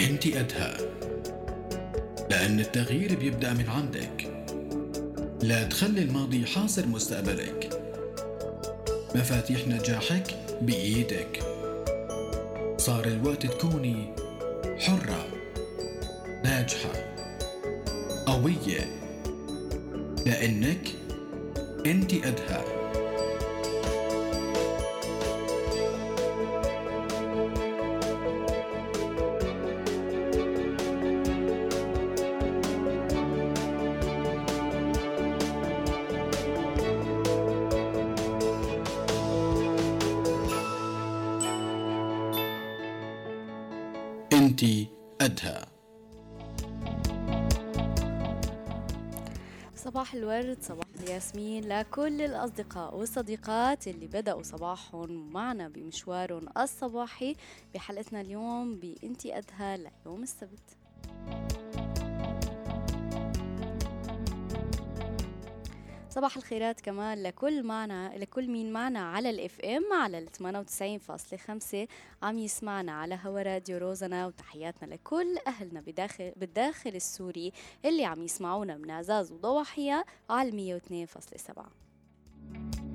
أنت قدها لأن التغيير بيبدأ من عندك. لا تخلي الماضي حاصر مستقبلك. مفاتيح نجاحك بإيدك. صار الوقت تكوني حرة ناجحة قوية. لأنك أنت قدها لكل الأصدقاء والصديقات اللي بدأوا صباحهم معنا بمشوارهم الصباحي بحلقتنا اليوم بإنتي قدها ليوم السبت. صباح الخيرات كمان لكل معنا لكل مين معنا على الإف إم على ال 98.5 عم يسمعنا على هوا راديو روزنا وتحياتنا لكل أهلنا بداخل بالداخل السوري اللي عم يسمعونا من عزاز وضواحيها على 102.7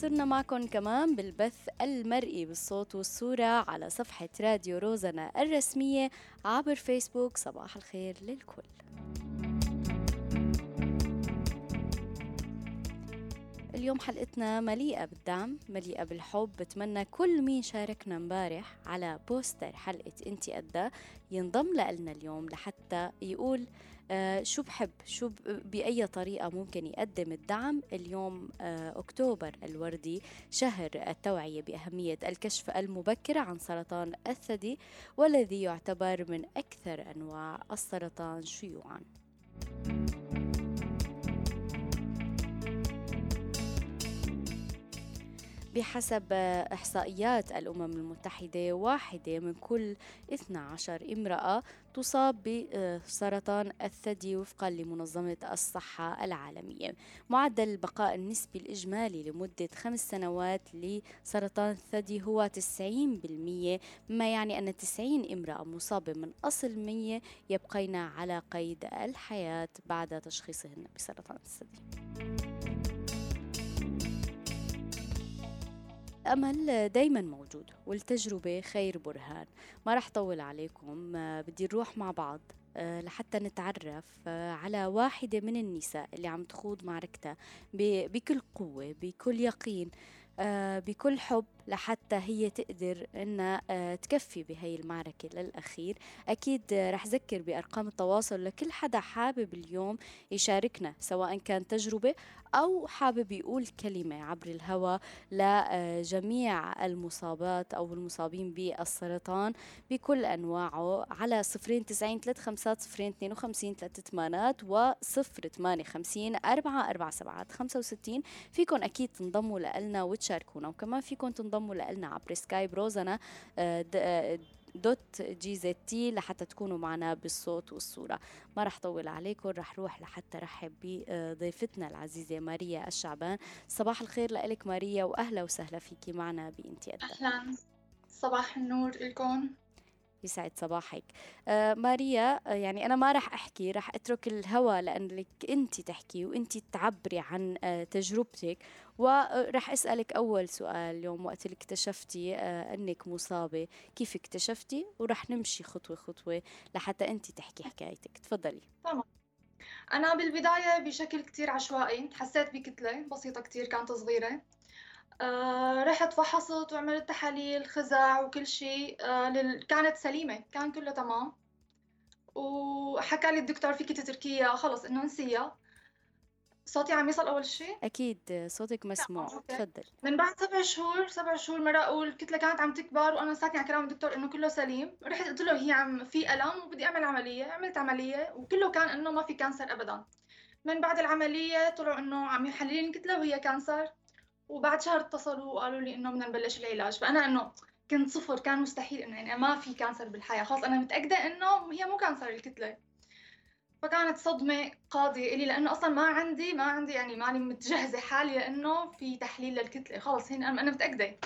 صرنا معكم كمان بالبث المرئي بالصوت والصورة على صفحة راديو روزنا الرسمية عبر فيسبوك. صباح الخير للكل. اليوم حلقتنا مليئة بالدعم مليئة بالحب. بتمنى كل مين شاركنا امبارح على بوستر حلقة انتي قدا ينضم لنا اليوم لحتى يقول آه شو بحب؟ شو بأي طريقة ممكن يقدم الدعم؟ اليوم آه أكتوبر الوردي شهر التوعية بأهمية الكشف المبكر عن سرطان الثدي والذي يعتبر من أكثر أنواع السرطان شيوعاً. بحسب إحصائيات الأمم المتحدة واحدة من كل 12 امرأة تصاب بسرطان الثدي وفقا لمنظمة الصحة العالمية. معدل البقاء النسبي الإجمالي لمدة خمس سنوات لسرطان الثدي هو 90% مما يعني أن 90 امرأة مصابة من أصل 100 يبقين على قيد الحياة بعد تشخيصهن بسرطان الثدي. الأمل دايما موجود والتجربة خير برهان. ما رح طول عليكم بدي نروح مع بعض لحتى نتعرف على واحدة من النساء اللي عم تخوض معركتها بكل قوة بكل يقين بكل حب. لحتى هي تقدر إنها تكفي بهي المعركة للأخير. أكيد رح ذكر بأرقام التواصل لكل حدا حابب اليوم يشاركنا سواء كان تجربة أو حابب يقول كلمة عبر الهواء لجميع المصابات أو المصابين بالسرطان بكل أنواعه على صفرين تسعين ثلاث خمسات صفرين اثنين وخمسين ثلاثة ثمانات وصفر ثمانية خمسين أربعة أربعة سبعات خمسة وستين. فيكم أكيد تنضموا لنا وتشاركونا وكمان فيكم تنضموا لنا عبر Skype روزنا dot GZT لحتى تكونوا معنا بالصوت والصورة. ما رح طول عليكم رح روح لحتى رحب بضيفتنا العزيزة ماريا الشعبان. صباح الخير لك ماريا وأهلا وسهلا فيكي معنا بإنتي أهلا. صباح النور لكم. يسعد صباحك. آه ماريا آه يعني أنا ما رح أحكي رح أترك الهوى لأنك أنت تحكي وأنت تعبري عن آه تجربتك. ورح أسألك أول سؤال اليوم وقت اللي اكتشفتي آه أنك مصابة. كيف اكتشفتي؟ ورح نمشي خطوة خطوة لحتى أنت تحكي حكايتك. تفضلي. تمام. أنا بالبداية بشكل كتير عشوائي. حسيت بكتلة بسيطة كتير كانت صغيرة. آه رحت فحصت وعملت تحاليل خزع وكل شيء. آه لل... كانت سليمة كان كله تمام. وحكى لي الدكتور فيك تتركيها. خلص إنه نسيها. صوتي عم يصل أول شيء؟ أكيد صوتك مسموع. تفضل. من بعد سبع شهور سبع شهور مرة أقول الكتلة كانت عم تكبر وأنا ساكنة على كلام الدكتور إنه كله سليم. رحت قلت له هي عم في ألم وبدي أعمل عملية عملت عملية وكله كان إنه ما في cancer ابدا. من بعد العملية طلعوا إنه عم يحللوا لي الكتلة وهي cancer وبعد شهر اتصلوا وقالوا لي إنه بدنا نبلش العلاج. فأنا إنه كنت صفر كان مستحيل إنه يعني ما في cancer بالحياة. خلص أنا متأكدة إنه هي مو cancer الكتلة. فكانت صدمة قاضية إلي لأنه أصلا ما عندي ما عندي يعني ماني متجهزة حالي لأنه في تحليل للكتلة. خلص هن أنا متأكدة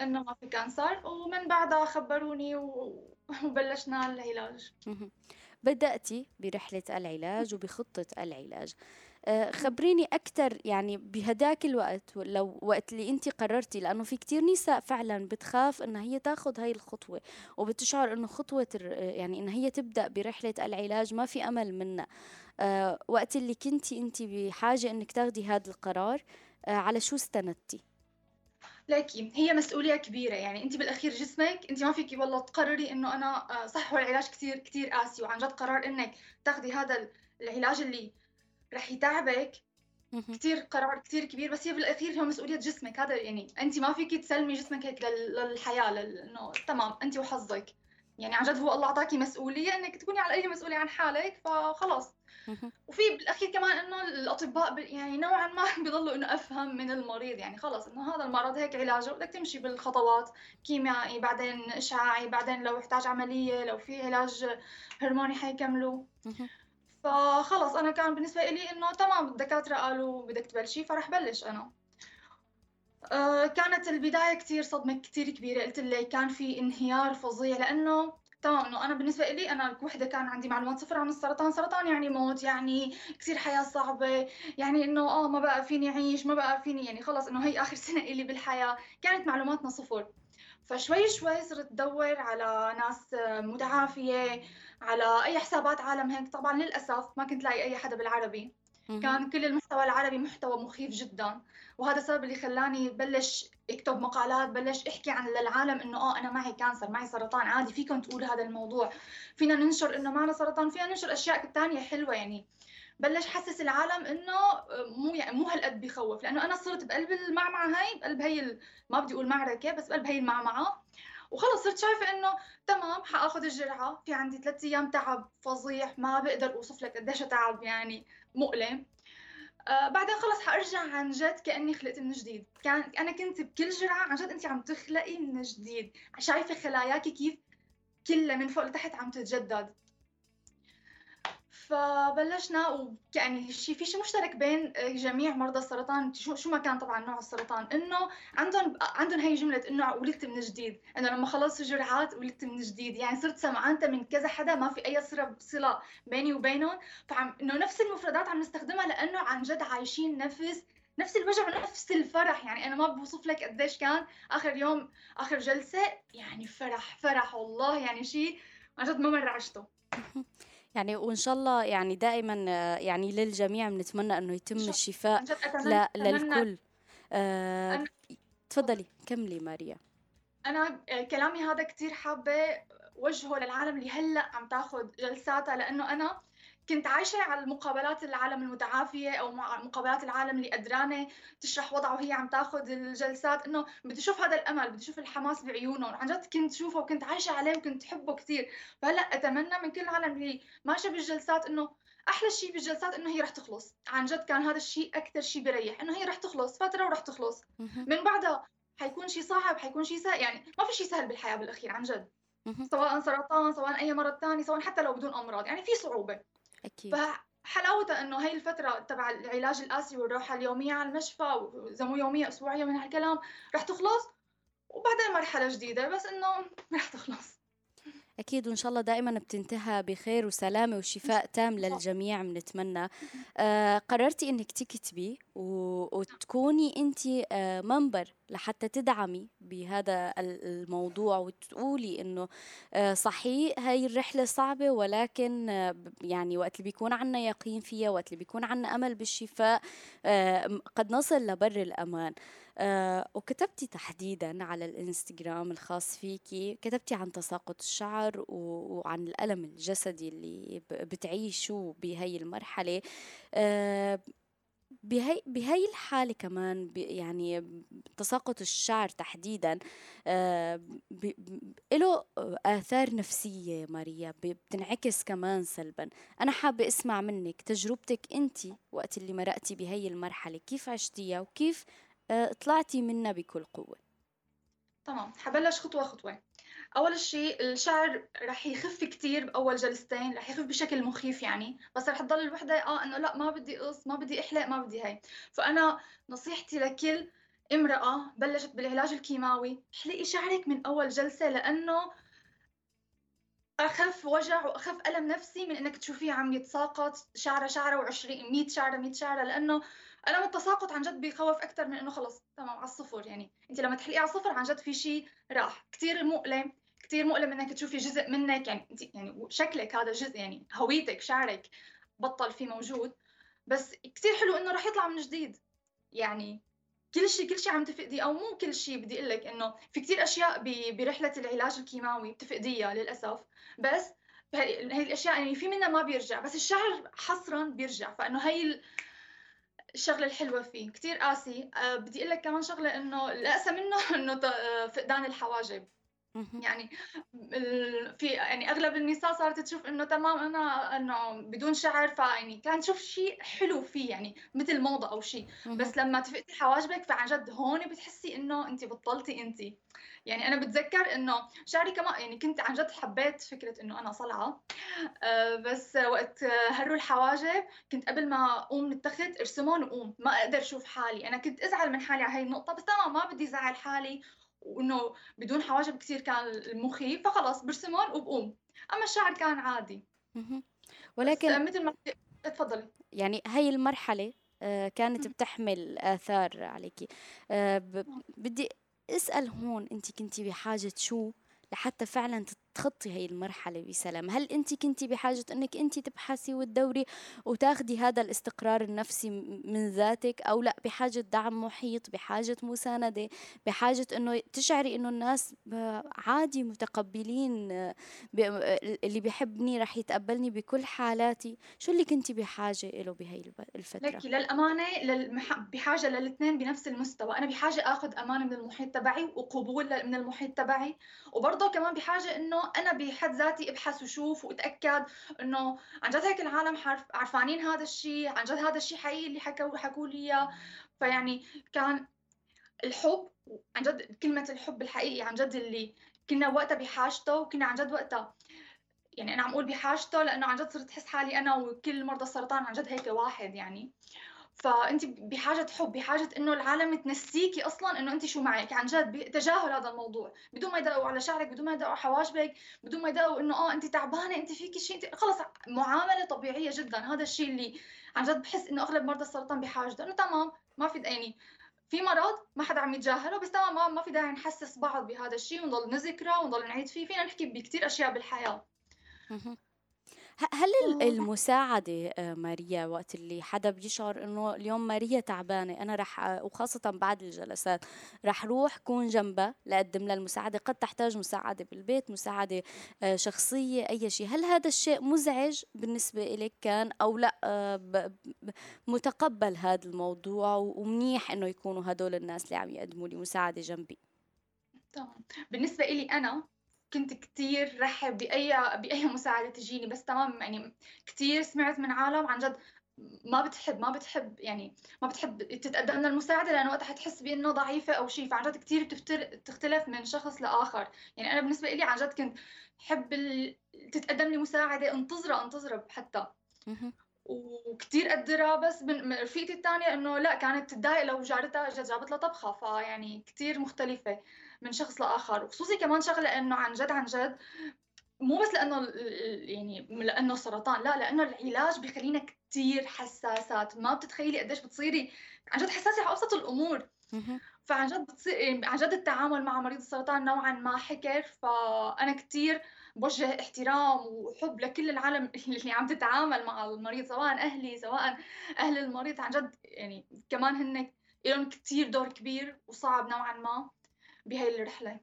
إنه ما في كانسر ومن بعدها خبروني وبلشنا العلاج. بدأتي برحلة العلاج وبخطة العلاج. خبريني أكثر يعني بهداك الوقت لو وقت اللي أنت قررتي لأنه في كتير نساء فعلا بتخاف إنها هي تاخذ هاي الخطوة وبتشعر إنه خطوة يعني إنها هي تبدأ برحلة العلاج ما في أمل منها أه وقت اللي كنتي أنت بحاجة إنك تاخدي هذا القرار على شو استندتي؟ لكن هي مسؤولية كبيرة يعني أنت بالأخير جسمك أنت ما فيكي والله تقرري إنه أنا آه، صح هو العلاج كثير كثير قاسي وعن جد قرار إنك تاخذي هذا العلاج اللي رح يتعبك. كثير قرار كثير كبير بس هي بالاخير هو مسؤولية جسمك. هذا يعني انت ما فيك تسلمي جسمك هيك للحياة لأنه تمام انت وحظك. يعني عن جد هو الله أعطاكي مسؤولية إنك تكوني على الاقل مسؤوله عن حالك فخلص وفي بالأخير كمان إنه الأطباء يعني نوعا ما بيضلوا إنه أفهم من المريض. يعني خلص إنه هذا المرض هيك علاجه بدك تمشي بالخطوات. كيميائي بعدين إشعاعي بعدين لو احتاج عملية لو في علاج هرموني حيكملوا فخلص أنا كان بالنسبة لي إنه تمام الدكاترة قالوا بدك تبلشي فرح بلش أنا. أه كانت البداية كثير صدمة كثير كبيرة. قلت لي كان في انهيار فظيع لأنه تمام إنه أنا بالنسبة لي أنا وحدة كان عندي معلومات صفر عن السرطان. سرطان يعني موت يعني كثير حياة صعبة. يعني إنه آه ما بقى فيني أعيش ما بقى فيني يعني خلص إنه هي آخر سنة لي بالحياة. كانت معلوماتنا صفر. فشوي شوي صرت ادور على ناس متعافية. على أي حسابات عالم هيك. طبعا للأسف ما كنت لاقي أي حدا بالعربي. كان كل المحتوى العربي محتوى مخيف جدا. وهذا السبب اللي خلاني بلش أكتب مقالات بلش أحكي عن للعالم إنه آه أنا معي كانسر معي سرطان عادي فيكم تقولوا هذا الموضوع. فينا ننشر إنه معنا سرطان فينا ننشر أشياء ثانية حلوة يعني. بلش حسس العالم إنه مو يعني مو هالقد بخوف لأنه أنا صرت بقلب المعمعة هاي بقلب هي ما بدي أقول معركة بس بقلب هي المعمعة. وخلص صرت شايفة إنه تمام حآخذ الجرعة. في عندي ثلاث أيام تعب فظيع ما بقدر أوصف لك قديش تعب يعني مؤلم. آه بعدين خلص حأرجع عن جد كأني خلقت من جديد. كان أنا كنت بكل جرعة عن جد أنت عم تخلقي من جديد. شايفة خلاياك كيف كلها من فوق لتحت عم تتجدد. فبلشنا ويعني شيء في شيء مشترك بين جميع مرضى السرطان. شو شو ما كان طبعا نوع السرطان. إنه عندهم عندهم هي جملة إنه ولدت من جديد. إنه لما خلصت الجرعات ولدت من جديد. يعني صرت سمعانتها من كذا حدا ما في أي صله بيني وبينهم. فعم إنه نفس المفردات عم نستخدمها لإنه عن جد عايشين نفس نفس الوجع ونفس الفرح. يعني أنا ما بوصف لك قديش كان آخر يوم آخر جلسة يعني فرح فرح والله. يعني شيء عن جد ما مر عشته. يعني وإن شاء الله يعني دائما يعني للجميع بنتمنى إنه يتم الشفاء ل... للكل. آه... تفضلي كملي ماريا. أنا كلامي هذا كثير حابة وجهه للعالم اللي هلأ عم تاخذ جلساتها لأنه أنا كنت عايشة على المقابلات العالم المتعافية أو مقابلات العالم اللي قدرانة تشرح وضعه وهي عم تاخذ الجلسات إنه بدي أشوف هذا الأمل بدي أشوف الحماس بعيونهم عن جد كنت شوفه وكنت عايشة عليه وكنت حبه كثير. فهلأ أتمنى من كل العالم اللي ماشية بالجلسات إنه أحلى شيء بالجلسات إنه هي رح تخلص. عن جد كان هذا الشيء أكثر شيء بريح إنه هي رح تخلص فترة ورح تخلص. من بعدها حيكون شيء صعب حيكون شيء سهل يعني ما في شيء سهل بالحياة بالأخير عن جد. سواء سرطان سواء أي مرض ثاني سواء حتى لو بدون أمراض يعني في صعوبة. أكيد. فحلاوتها إنه هي الفترة تبع العلاج القاسي والراحة اليومية على المشفى واذا مو يومية أسبوعية من هالكلام رح تخلص وبعدين مرحلة جديدة بس إنه رح تخلص. أكيد وإن شاء الله دائما بتنتهى بخير وسلامة وشفاء تام للجميع بنتمنى. آه قررتي إنك تكتبي وتكوني أنت آه منبر لحتى تدعمي بهذا الموضوع وتقولي إنه آه صحيح هاي الرحلة صعبة ولكن آه يعني وقت اللي بيكون عنا يقين فيها وقت اللي بيكون عنا أمل بالشفاء آه قد نصل لبر الأمان. آه وكتبتي تحديدا على الإنستغرام الخاص فيكي كتبتي عن تساقط الشعر وعن الألم الجسدي اللي بتعيشوه بهي المرحلة. آه بهي بهي الحالة كمان يعني تساقط الشعر تحديدا آه له آثار نفسية ماريا بتنعكس كمان سلبا. أنا حابة أسمع منك تجربتك أنت وقت اللي مرقتي بهي المرحلة كيف عشتيها وكيف طلعتي منها بكل قوة. تمام حبلش خطوة خطوة. أول شيء الشعر رح يخف كتير بأول جلستين رح يخف بشكل مخيف يعني. بس رح تضل الوحدة آه إنه لا ما بدي قص ما بدي أحلق ما بدي هاي. فأنا نصيحتي لكل امرأة بلشت بالعلاج الكيماوي احلقي شعرك من أول جلسة لأنه أخف وجع وأخف ألم نفسي من إنك تشوفيه عم يتساقط شعرة شعرة و20 100 شعرة 100 شعرة لأنه ألم التساقط عن جد بيخوف أكثر من إنه خلص تمام على الصفر. يعني أنت لما تحلقي على الصفر عن جد في شيء راح. كثير مؤلم كثير مؤلم إنك تشوفي جزء منك. يعني انت يعني شكلك هذا جزء يعني هويتك شعرك بطل فيه موجود. بس كثير حلو إنه رح يطلع من جديد. يعني كل شيء كل شيء عم تفقديه أو مو كل شيء بدي أقول لك إنه في كثير أشياء برحلة العلاج الكيماوي بتفقديها للأسف. بس هي الأشياء يعني في منها ما بيرجع بس الشعر حصرا بيرجع. فإنه هي الشغلة الحلوة فيه. كثير قاسي. أه بدي أقول لك كمان شغلة إنه الاسى منه إنه آه، فقدان الحواجب. يعني في يعني أغلب النساء صارت تشوف إنه تمام أنا إنه بدون شعر فيعني كان تشوف شيء حلو فيه يعني مثل موضة أو شيء. بس لما تفقدي حواجبك فعن جد هون بتحسي إنه انت بطلتي انت. يعني أنا بتذكر إنه شعري كمان يعني كنت عن جد حبيت فكرة إنه أنا صلعة. أه بس وقت هروا الحواجب كنت قبل ما أقوم من التخت ارسمهم وقوم. ما أقدر أشوف حالي. أنا كنت أزعل من حالي على هاي النقطة بس تمام ما بدي ازعل حالي. وإنه بدون حواجب كثير كان مخيف فخلص برسمون وبقوم. أما الشعر كان عادي. ولكن مثل ما تفضلي. يعني هاي المرحلة آه، كانت بتحمل آثار عليكي. آه، بدي أسأل هون أنت كنتي بحاجة شو؟ لحتى فعلا تخطي هي المرحلة بسلام. هل أنت كنتي بحاجة أنك أنت تبحثي وتدوري وتاخدي هذا الاستقرار النفسي من ذاتك أو لا بحاجة دعم محيط بحاجة مساندة بحاجة أنه تشعري أنه الناس عادي متقبلين اللي بيحبني رح يتقبلني بكل حالاتي؟ شو اللي كنتي بحاجة له بهي الفترة؟ لك للأمانة للمح... بحاجة للاثنين بنفس المستوى. أنا بحاجة أخذ أمان من المحيط تبعي وقبول من المحيط تبعي وبرضه كمان بحاجة إنه أنا بحد ذاتي أبحث وشوف وأتأكد إنه عن جد هيك العالم عرفانين هذا الشيء عن جد هذا الشيء حقيقي اللي حكوا حكوا لي إياه. فيعني كان الحب عن جد كلمة الحب الحقيقي عن جد اللي كنا وقتها بحاجته وكنا عن جد وقتها يعني أنا عم أقول بحاجته لأنه عن جد صرت أحس حالي أنا وكل مرضى السرطان عن جد هيك واحد يعني. فأنت بحاجة حب بحاجة إنه العالم تنسيكي أصلا إنه أنت شو معك. عن جد تجاهل هذا الموضوع. بدون ما يدقوا على شعرك بدون ما يدقوا على حواجبك بدون ما يدقوا إنه آه أنت تعبانة أنت فيكي شيء أنت خلص معاملة طبيعية جدا. هذا الشيء اللي عن جد بحس إنه أغلب مرضى السرطان بحاجته. إنه تمام ما في يعني في مرض ما حدا عم يتجاهله بس تمام ما, ما في داعي نحسس بعض بهذا الشيء ونضل نذكره ونضل نعيد فيه. فينا نحكي بكثير أشياء بالحياة. هل المساعدة آه، ماريا وقت اللي حدا بيشعر إنه اليوم ماريا تعبانة أنا رح آه، وخاصة بعد الجلسات رح روح كون جنبها لأقدم لها المساعدة. قد تحتاج مساعدة بالبيت مساعدة آه، شخصية أي شيء. هل هذا الشيء مزعج بالنسبة إليك كان أو لا؟ متقبل هذا الموضوع ومنيح إنه يكونوا هدول الناس اللي عم يقدموا لي مساعدة جنبي؟ تمام بالنسبة إلي أنا كنت كتير رحب بأي بأي مساعدة تجيني بس تمام يعني كتير سمعت من عالم عن جد ما بتحب ما بتحب يعني ما بتحب تتقدم لنا المساعدة لأنه وقتها حتحس بأنه ضعيفة أو شيء فعن جد كتير بتختلف من شخص لآخر. يعني أنا بالنسبة لي عن جد كنت حب ال... تتقدم لي مساعدة انتظرها انتظرها حتى وكتير قدرها بس من رفيقتي الثانية إنه لا كانت تتضايق لو جارتها جابت لها طبخة. فيعني كتير مختلفة. من شخص لآخر وخصوصي كمان شغلة إنه عن جد عن جد مو بس لأنه يعني لأنه سرطان لا لأنه العلاج بخلينا كثير حساسات. ما بتتخيلي قديش بتصيري عن جد حساسة على أبسط الأمور. فعن جد بتصير عن جد التعامل مع مريض السرطان نوعا ما حكر. فأنا كثير بوجه احترام وحب لكل العالم اللي عم تتعامل مع المريض سواء أهلي سواء أهل المريض. عن جد يعني كمان هن لهم كثير دور كبير وصعب نوعا ما. بهاي الرحلة.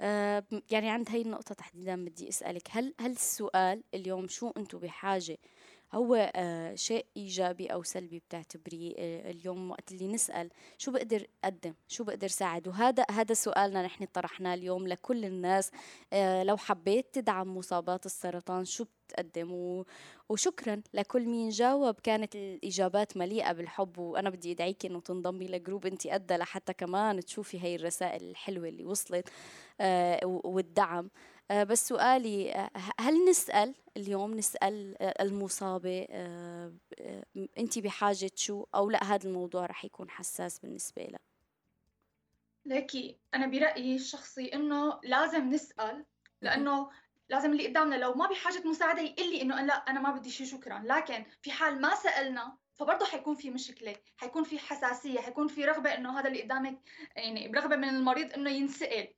آه يعني عند هاي النقطة تحديدا بدي أسألك هل هل السؤال اليوم شو أنتم بحاجة؟ هو آه شيء إيجابي أو سلبي بتعتبريه؟ آه اليوم وقت اللي نسأل شو بقدر أقدم؟ شو بقدر ساعد؟ وهذا هذا سؤالنا نحن طرحناه اليوم لكل الناس. آه لو حبيت تدعم مصابات السرطان شو بتقدم و... وشكرا لكل مين جاوب كانت الإجابات مليئة بالحب وأنا بدي أدعيك إنه تنضمي لجروب أنت أدى لحتى كمان تشوفي هاي الرسائل الحلوة اللي وصلت آه والدعم. آه بس سؤالي آه هل نسأل اليوم نسأل آه المصابة آه أنت بحاجة شو؟ أو لا هذا الموضوع رح يكون حساس بالنسبة لها لكي أنا برأيي الشخصي إنه لازم نسأل لأنه لازم اللي قدامنا لو ما بحاجه مساعدة يقول لي إنه لا أنا ما بدي شيء شكرا. لكن في حال ما سألنا فبرضه حيكون في مشكلة حيكون في حساسية حيكون في رغبة إنه هذا اللي قدامك يعني رغبه من المريض إنه ينسأل.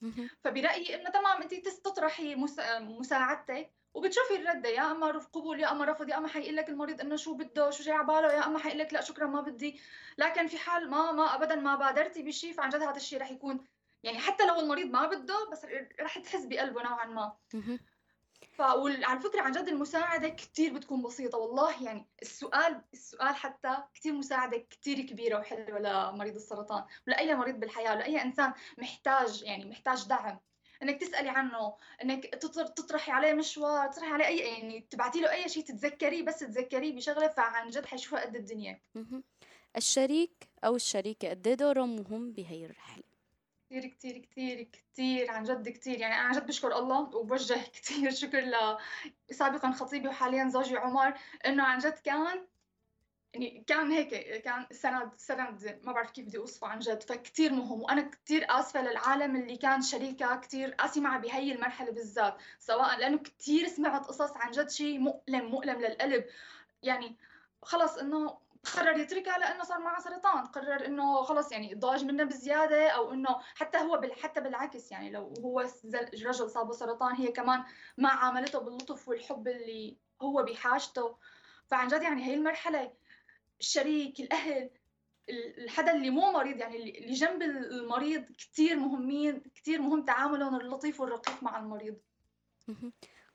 فبرأيي إنه تمام انت تطرحي مساعدتك وبتشوفي الرده يا أما قبول يا أما رفض يا أما حيقول لك المريض إنه شو بده شو جاي على باله يا أما حيقول لك لا شكرا ما بدي. لكن في حال ما ما ابدا ما بادرتي بشيء فعن جد هذا الشيء رح يكون يعني حتى لو المريض ما بده بس رح تحس بقلبه نوعا ما. فعلى فكرة عن جد المساعدة كتير بتكون بسيطة والله يعني السؤال السؤال حتى كتير مساعدة كتير كبيرة وحلوة لمريض السرطان ولأي مريض بالحياة ولأي إنسان محتاج يعني محتاج دعم. إنك تسألي عنه إنك تطرحي عليه مشوار تطرحي عليه أي يعني تبعتي له أي شيء تتذكريه بس تتذكريه بشغلة فعن جد حيشوفها قد الدنيا. الشريك أو الشريكة قد إيه دورهم مهم بهي الرحلة؟ كتير كتير كتير كتير عن جد كتير. يعني أنا عن جد بشكر الله وبوجه كتير شكر ل سابقا خطيبي وحاليا زوجي عمر إنه عن جد كان يعني كان هيك كان سند سند ما بعرف كيف بدي أوصفه عن جد فكتير مهم. وأنا كتير آسفة للعالم اللي كان شريكة كتير قاسي معها بهي المرحلة بالذات سواء لأنه كتير سمعت قصص عن جد شيء مؤلم مؤلم للقلب. يعني خلص إنه قرر يتركها لأنه صار معها سرطان. قرر إنه خلص يعني ضاج منها بزيادة أو إنه حتى هو بال حتى بالعكس يعني لو هو رجل صابه سرطان هي كمان ما عاملته باللطف والحب اللي هو بحاجته. فعن جد يعني هي المرحلة الشريك الأهل الحدا اللي مو مريض يعني اللي جنب المريض كثير مهمين كثير مهم تعاملهم اللطيف والرقيق مع المريض.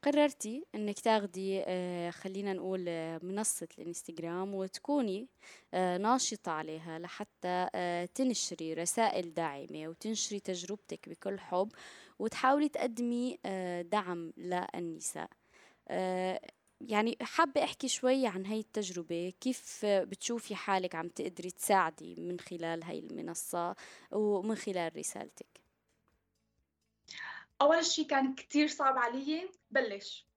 قررتي إنك تاخدي آه، خلينا نقول آه، منصة الإنستغرام وتكوني آه، ناشطة عليها لحتى تنشري رسائل داعمة وتنشري تجربتك بكل حب وتحاولي تقدمي دعم للنساء. يعني حابة أحكي شوي عن هاي التجربة كيف بتشوفي حالك عم تقدري تساعدي من خلال هاي المنصة ومن خلال رسالتك؟ أول شيء كان كثير صعب علي بلش.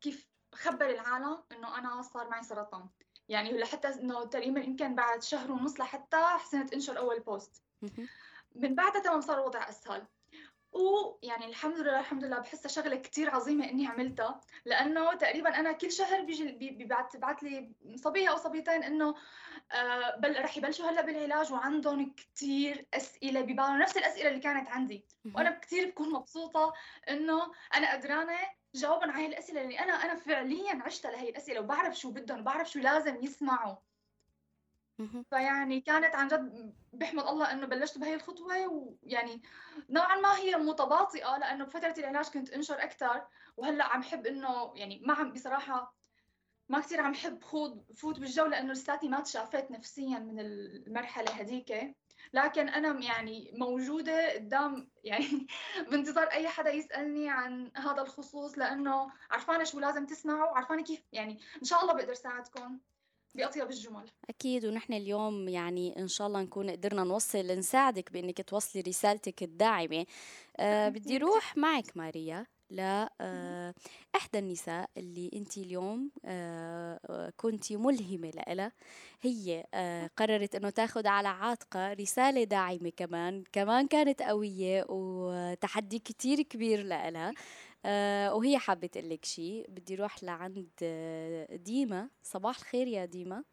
كيف خبر العالم إنه أنا صار معي سرطان. يعني لحتى إنه تقريبا يمكن بعد شهر ونص لحتى حسنت إنشر أول بوست من بعدها تمام صار الوضع أسهل. ويعني الحمد لله الحمد لله بحسها شغلة كثير عظيمة إني عملتها لأنه تقريبا أنا كل شهر بيجي بيبعت ببعث لي صبية أو صبيتين إنه آه بل رح يبلشوا هلأ بالعلاج وعندهم كثير أسئلة ببالهم نفس الأسئلة اللي كانت عندي. وأنا كثير بكون مبسوطة إنه أنا قدرانة جاوبهم على هي الأسئلة اللي أنا أنا فعليا عشتها لهي الأسئلة وبعرف شو بدهم وبعرف شو لازم يسمعوا. فيعني كانت عن جد بحمد الله إنه بلشت بهي الخطوة ويعني نوعا ما هي متباطئة لأنه بفترة العلاج كنت أنشر أكثر وهلأ عم حب إنه يعني ما عم بصراحة ما كثير عم حب خوض فوت بالجو لأنه لساتني ما تشافيت نفسيا من المرحلة هذيك لكن أنا يعني موجودة قدام يعني بانتظار أي حدا يسألني عن هذا الخصوص لأنه عرفانة شو لازم تسمعوا وعرفانه كيف يعني إن شاء الله بقدر ساعدكم. بأطيب الجمل. أكيد ونحن اليوم يعني إن شاء الله نكون قدرنا نوصل نساعدك بإنك توصلي رسالتك الداعمة. أه بدي روح معك ماريا لا آه، النساء اللي أنت اليوم آه، كنت ملهمة لها هي آه، قررت أنه تاخذ على عاتقها رسالة داعمة كمان. كمان كانت قوية وتحدي كتير كبير لها وهي حابة تقول لك شيء بدي روح لعند ديما. صباح الخير يا ديما.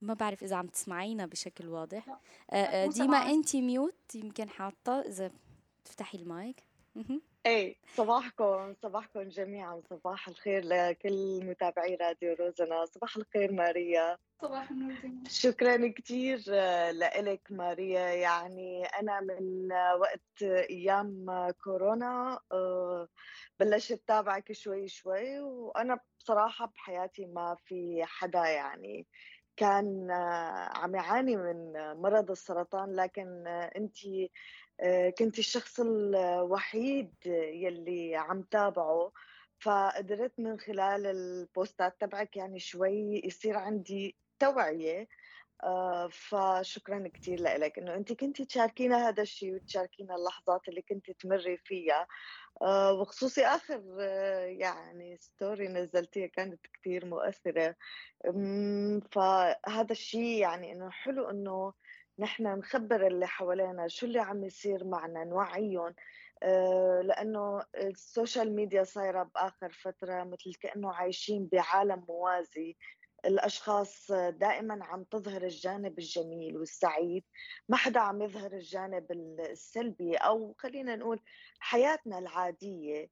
ما بعرف إذا عم تسمعينا بشكل واضح. ديما انت ميوت يمكن حاطة إذا تفتحي المايك. إيه صباحكم صباحكم جميعا صباح الخير لكل متابعي راديو روزنا صباح الخير ماريا. صباح النور. شكرا كثير لك ماريا. يعني أنا من وقت أيام كورونا آه، بلشت أتابعك شوي شوي وأنا بصراحة بحياتي ما في حدا يعني كان عم يعاني من مرض السرطان لكن آه، كنت الشخص الوحيد يلي عم تابعه فقدرت من خلال البوستات تبعك يعني شوي يصير عندي توعية. آه، فشكرا كثير لك إنه أنت كنت تشاركينا هذا الشيء وتشاركينا اللحظات اللي كنت تمري فيها. آه، وخصوصي آخر يعني ستوري نزلتيها كانت كثير مؤثرة. فهذا الشيء يعني إنه حلو إنه نحن نخبر اللي حوالينا شو اللي عم يصير معنا نوعيهم. آه، لأنه ال social media صايرة بآخر فترة مثل كأنه عايشين بعالم موازي. الأشخاص دائما عم تظهر الجانب الجميل والسعيد. ما حدا عم يظهر الجانب السلبي أو خلينا نقول حياتنا العادية.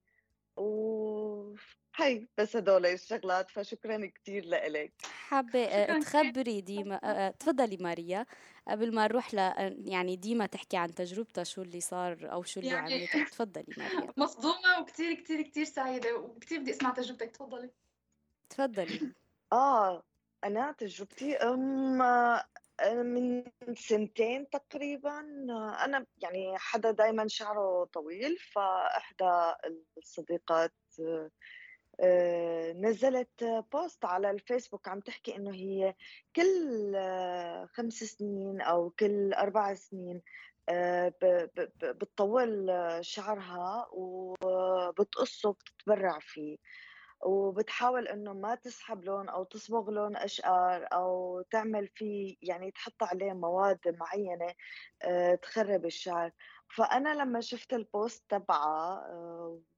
و هي بس هدول الشغلات فشكرا كثير لك حابة تخبري ديما تفضلي ماريا قبل ما نروح ل يعني ديما تحكي عن تجربتها شو اللي صار أو شو اللي يعني عملته تفضلي ماريا. مصدومة وكثير كثير كثير سعيدة وكثير بدي أسمع تجربتك. تفضلي. تفضلي. آه أنا تجربتي أم من سنتين تقريبا. أنا يعني حدا دائما شعره طويل فإحدى الصديقات آه، نزلت بوست على الفيسبوك عم تحكي إنه هي كل خمس سنين أو كل أربع سنين آه، بتطول شعرها وبتقصه وبتتبرع فيه. وبتحاول إنه ما تسحب لون أو تصبغ لون أشقر أو تعمل فيه يعني تحط عليه مواد معينة آه، تخرب الشعر. فأنا لما شفت ال post تبعها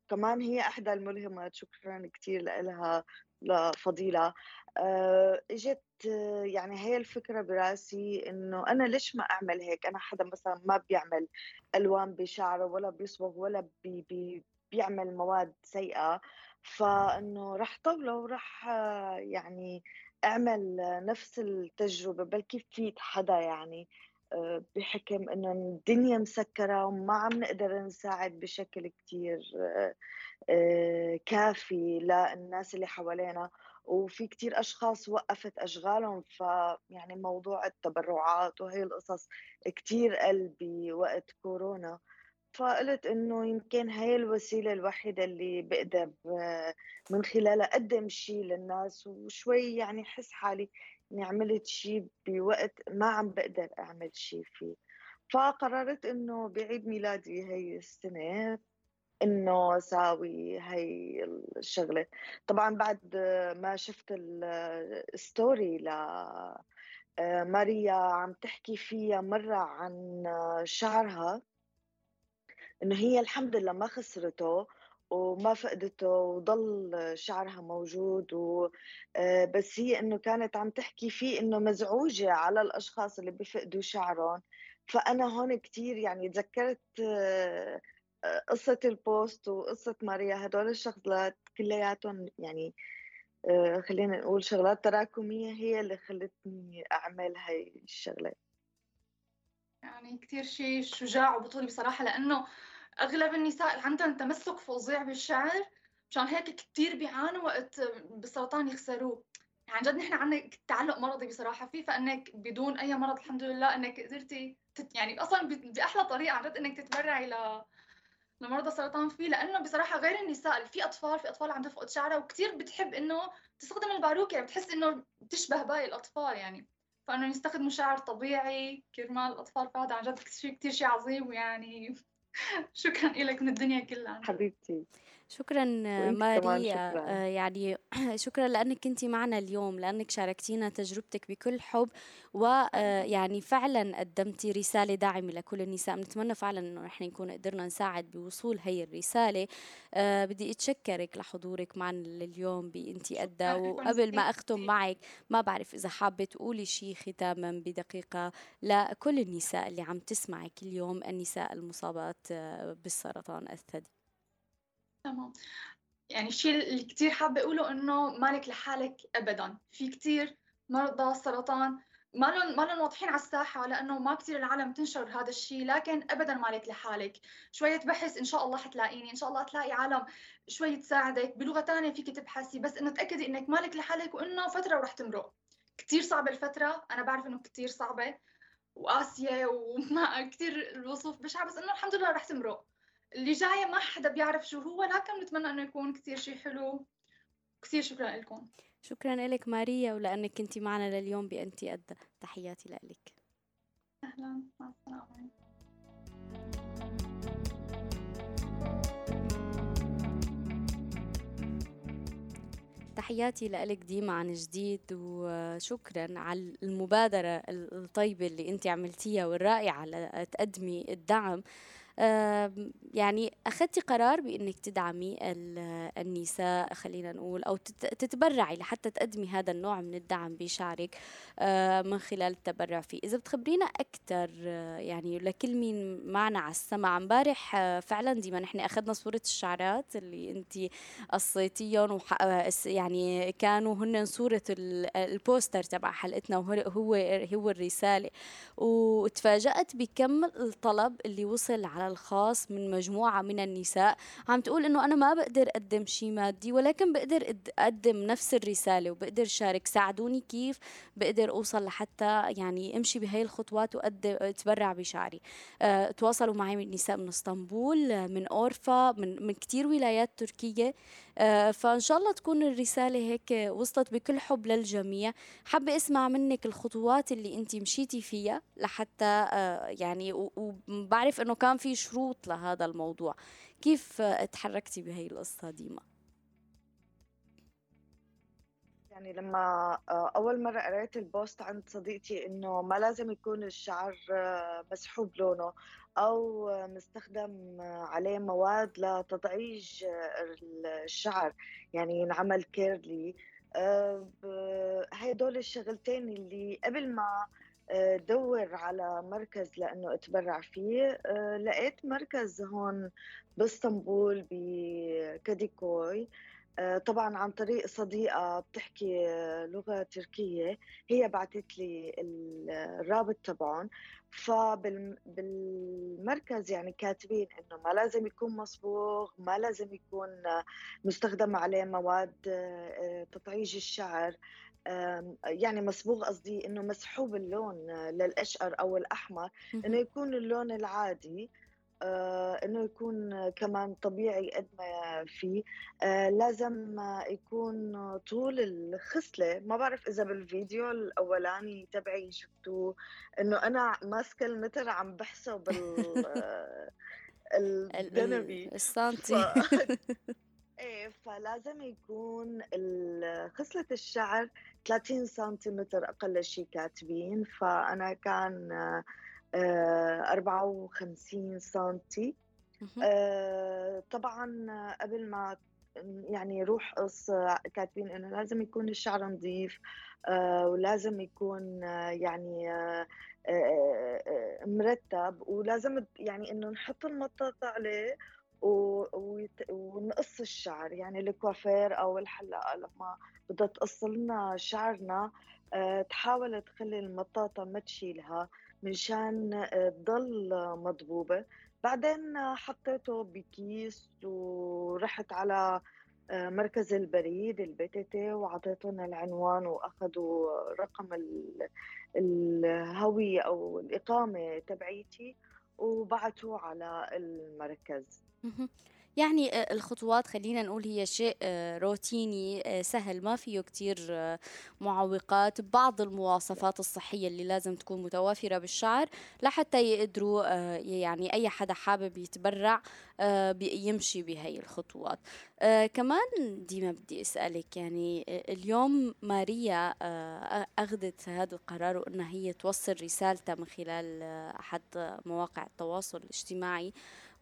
كمان هي إحدى الملهمات شكرا كثير لها لفضيلة. آه، إجت يعني هي الفكرة برأسي إنه أنا ليش ما أعمل هيك؟ أنا حدا مثلا ما بيعمل ألوان بشعره ولا بيصبغ ولا بي بي بيعمل مواد سيئة. فإنه رح طوله ورح يعني أعمل نفس التجربة بلكي فيت حدا يعني؟ بحكم إنه الدنيا مسكرة وما عم نقدر نساعد بشكل كتير آه، كافي للناس اللي حوالينا. وفي كتير أشخاص وقفت أشغالهم فيعني موضوع التبرعات وهي القصص كتير قلبي وقت كورونا. فقلت إنه يمكن هاي الوسيلة الوحيدة اللي بقدر آه، من خلالها أقدم شيء للناس. وشوي يعني احس حالي اني عملت شيء بوقت ما عم بقدر أعمل شيء فيه. فقررت إنه بعيد ميلادي هي السنة إنه اساوي هي الشغلة. طبعا بعد ما شفت الستوري ل ماريا عم تحكي فيها مرة عن شعرها إنه هي الحمد لله ما خسرته. وما فقدته وضل شعرها موجود و آه، بس هي إنه كانت عم تحكي فيه إنه مزعوجة على الأشخاص اللي بيفقدوا شعرهم. فأنا هون كثير يعني تذكرت آه، آه، قصة البوست وقصة ماريا. هدول الشغلات كلياتهم يعني خلينا نقول شغلات تراكمية هي اللي خلتني أعمل هاي الشغلة. يعني كثير شيء شجاع وبطولي بصراحة لأنه أغلب النساء عندهم تمسك فظيع بالشعر مشان هيك كثير بيعانوا وقت بالسرطان يخسروه. يعني عن جد نحن عندنا تعلق مرضي بصراحة. فيه فإنك بدون أي مرض الحمد لله إنك قدرتي تت يعني أصلا بأحلى طريقة عن جد إنك تتبرعي ل لمرضى السرطان فيه. لأنه بصراحة غير النساء في أطفال في أطفال عم تفقد شعرها وكثير بتحب إنه تستخدم الباروكه يعني بتحس إنه بتشبه باقي الأطفال يعني. فإنه يستخدموا شعر طبيعي كرمال الأطفال فهذا عن جد كثير شيء عظيم ويعني شكرا لك من الدنيا كلها. حبيبتي. شكرا ماريا شكرا. آه، يعني شكرا لأنك كنتي معنا اليوم لأنك شاركتينا تجربتك بكل حب ويعني آه، فعلا قدمتي رسالة داعمة لكل النساء. بنتمنى فعلا إنه نحن نكون قدرنا نساعد بوصول هي الرسالة. أه بدي أتشكرك لحضورك معنا اليوم بانتي ادى وقبل ما أختم معك ما بعرف إذا حابة تقولي شيء ختاما بدقيقة لكل النساء اللي عم تسمعك اليوم النساء المصابات آه، بالسرطان الثدي. تمام. يعني الشيء اللي كثير حابة أقوله إنه مالك لحالك أبدا. في كثير مرضى سرطان ما لهم ما لهم واضحين على الساحة لأنه ما كثير العالم تنشر هذا الشيء لكن ابدا مالك لحالك. شوية بحث إن شاء الله حتلاقيني إن شاء الله تلاقي عالم شوي تساعدك. بلغة ثانية فيك تبحثي بس إنه تأكدي إنك مالك لحالك وإنه فترة ورح تمرق. كثير صعبة الفترة أنا بعرف إنه كثير صعبة وقاسيه وما كثير الوصوف بشعة بس إنه الحمد لله رح تمرق. اللي جاي ما حدا بيعرف شو هو لكن نتمنى إنه يكون كثير شيء حلو. كثير شكرا لكم. شكرا لك ماريا ولأنك كنتي معنا لليوم بانتي قد تحياتي لك. أهلا. مع السلامة. تحياتي لك ديما عن جديد وشكرا على المبادرة الطيبة اللي أنت عملتيها والرائعة لتقدمي الدعم. يعني أخذتي قرار بأنك تدعمي النساء خلينا نقول أو تتبرعي لحتى تقدمي هذا النوع من الدعم بشعرك آه، من خلال التبرع فيه. إذا بتخبرينا أكثر آه، يعني لكل مين معنا على السمع امبارح آه، فعلا ديما نحن أخذنا صورة الشعرات اللي أنت قصيتيهم يعني كانوا هن صورة البوستر تبع حلقتنا وهو هو الرسالة. وتفاجأت بكم الطلب اللي وصل على الخاص من مجموعة من النساء عم تقول إنه أنا ما بقدر أقدم شيء مادي ولكن بقدر أقدم نفس الرسالة وبقدر شارك. ساعدوني كيف؟ بقدر أوصل لحتى يعني أمشي بهاي الخطوات وأقدم أتبرع بشعري. أه تواصلوا معي من نساء من إسطنبول من أورفا من من كثير ولايات تركية. أه فإن شاء الله تكون الرسالة هيك وصلت بكل حب للجميع. حابة أسمع منك الخطوات اللي أنت مشيتي فيها لحتى أه يعني وبعرف إنه كان في شروط لهذا الموضوع. كيف تحركتي بهي القصة ديما؟ يعني لما آه، أول مرة قريت البوست عند صديقتي إنه ما لازم يكون الشعر آه، مسحوب لونه. أو مستخدم عليه مواد لتضعيج الشعر يعني ينعمل كيرلي. آه، هدول الشغلتين اللي قبل ما دور على مركز لأنه أتبرع فيه آه، لقيت مركز هون بإسطنبول بكاديكوي. آه، طبعا عن طريق صديقة بتحكي لغة تركية هي بعثت لي الرابط تبعهم. فبالمركز يعني كاتبين إنه ما لازم يكون مصبوغ ما لازم يكون مستخدم عليه مواد آه، تطعيج الشعر. يعني مصبوغ قصدي إنه مسحوب اللون للأشقر أو الأحمر إنه يكون اللون العادي. آه، إنه يكون كمان طبيعي قد ما فيه آه، لازم يكون طول الخصلة. ما بعرف إذا بالفيديو الأولاني تبعي شفتوه إنه أنا ماسكة المتر عم بحسب بال الذنبي السنتي. إيه فلازم يكون خصلة الشعر 30 سنتيمتر أقل شيء كاتبين. فأنا كان 54 آه، سنتي. آه، طبعا قبل ما يعني روح قص كاتبين إنه لازم يكون الشعر نظيف آه، ولازم يكون يعني مرتب ولازم يعني إنه نحط المطاطة عليه ونقص الشعر. يعني الكوافير أو الحلاقة لما بدها تقص لنا شعرنا تحاول تخلي المطاطة ما تشيلها. منشان آه، تضل مضبوبة. بعدين حطيته بكيس ورحت على آه، مركز البريد ال PTT وعطيتهم العنوان وأخذوا رقم الهوية أو الإقامة تبعيتي وبعتوا على المركز. يعني آه، الخطوات خلينا نقول هي شيء آه، روتيني آه، سهل ما فيه كتير معوقات. بعض المواصفات الصحية اللي لازم تكون متوافرة بالشعر لحتى يقدروا يعني أي حدا حابب يتبرع يمشي بهي الخطوات. كمان ديما بدي أسألك يعني اليوم ماريا أخذت هذا القرار وأنها هي توصل رسالتها من خلال أحد مواقع التواصل الاجتماعي.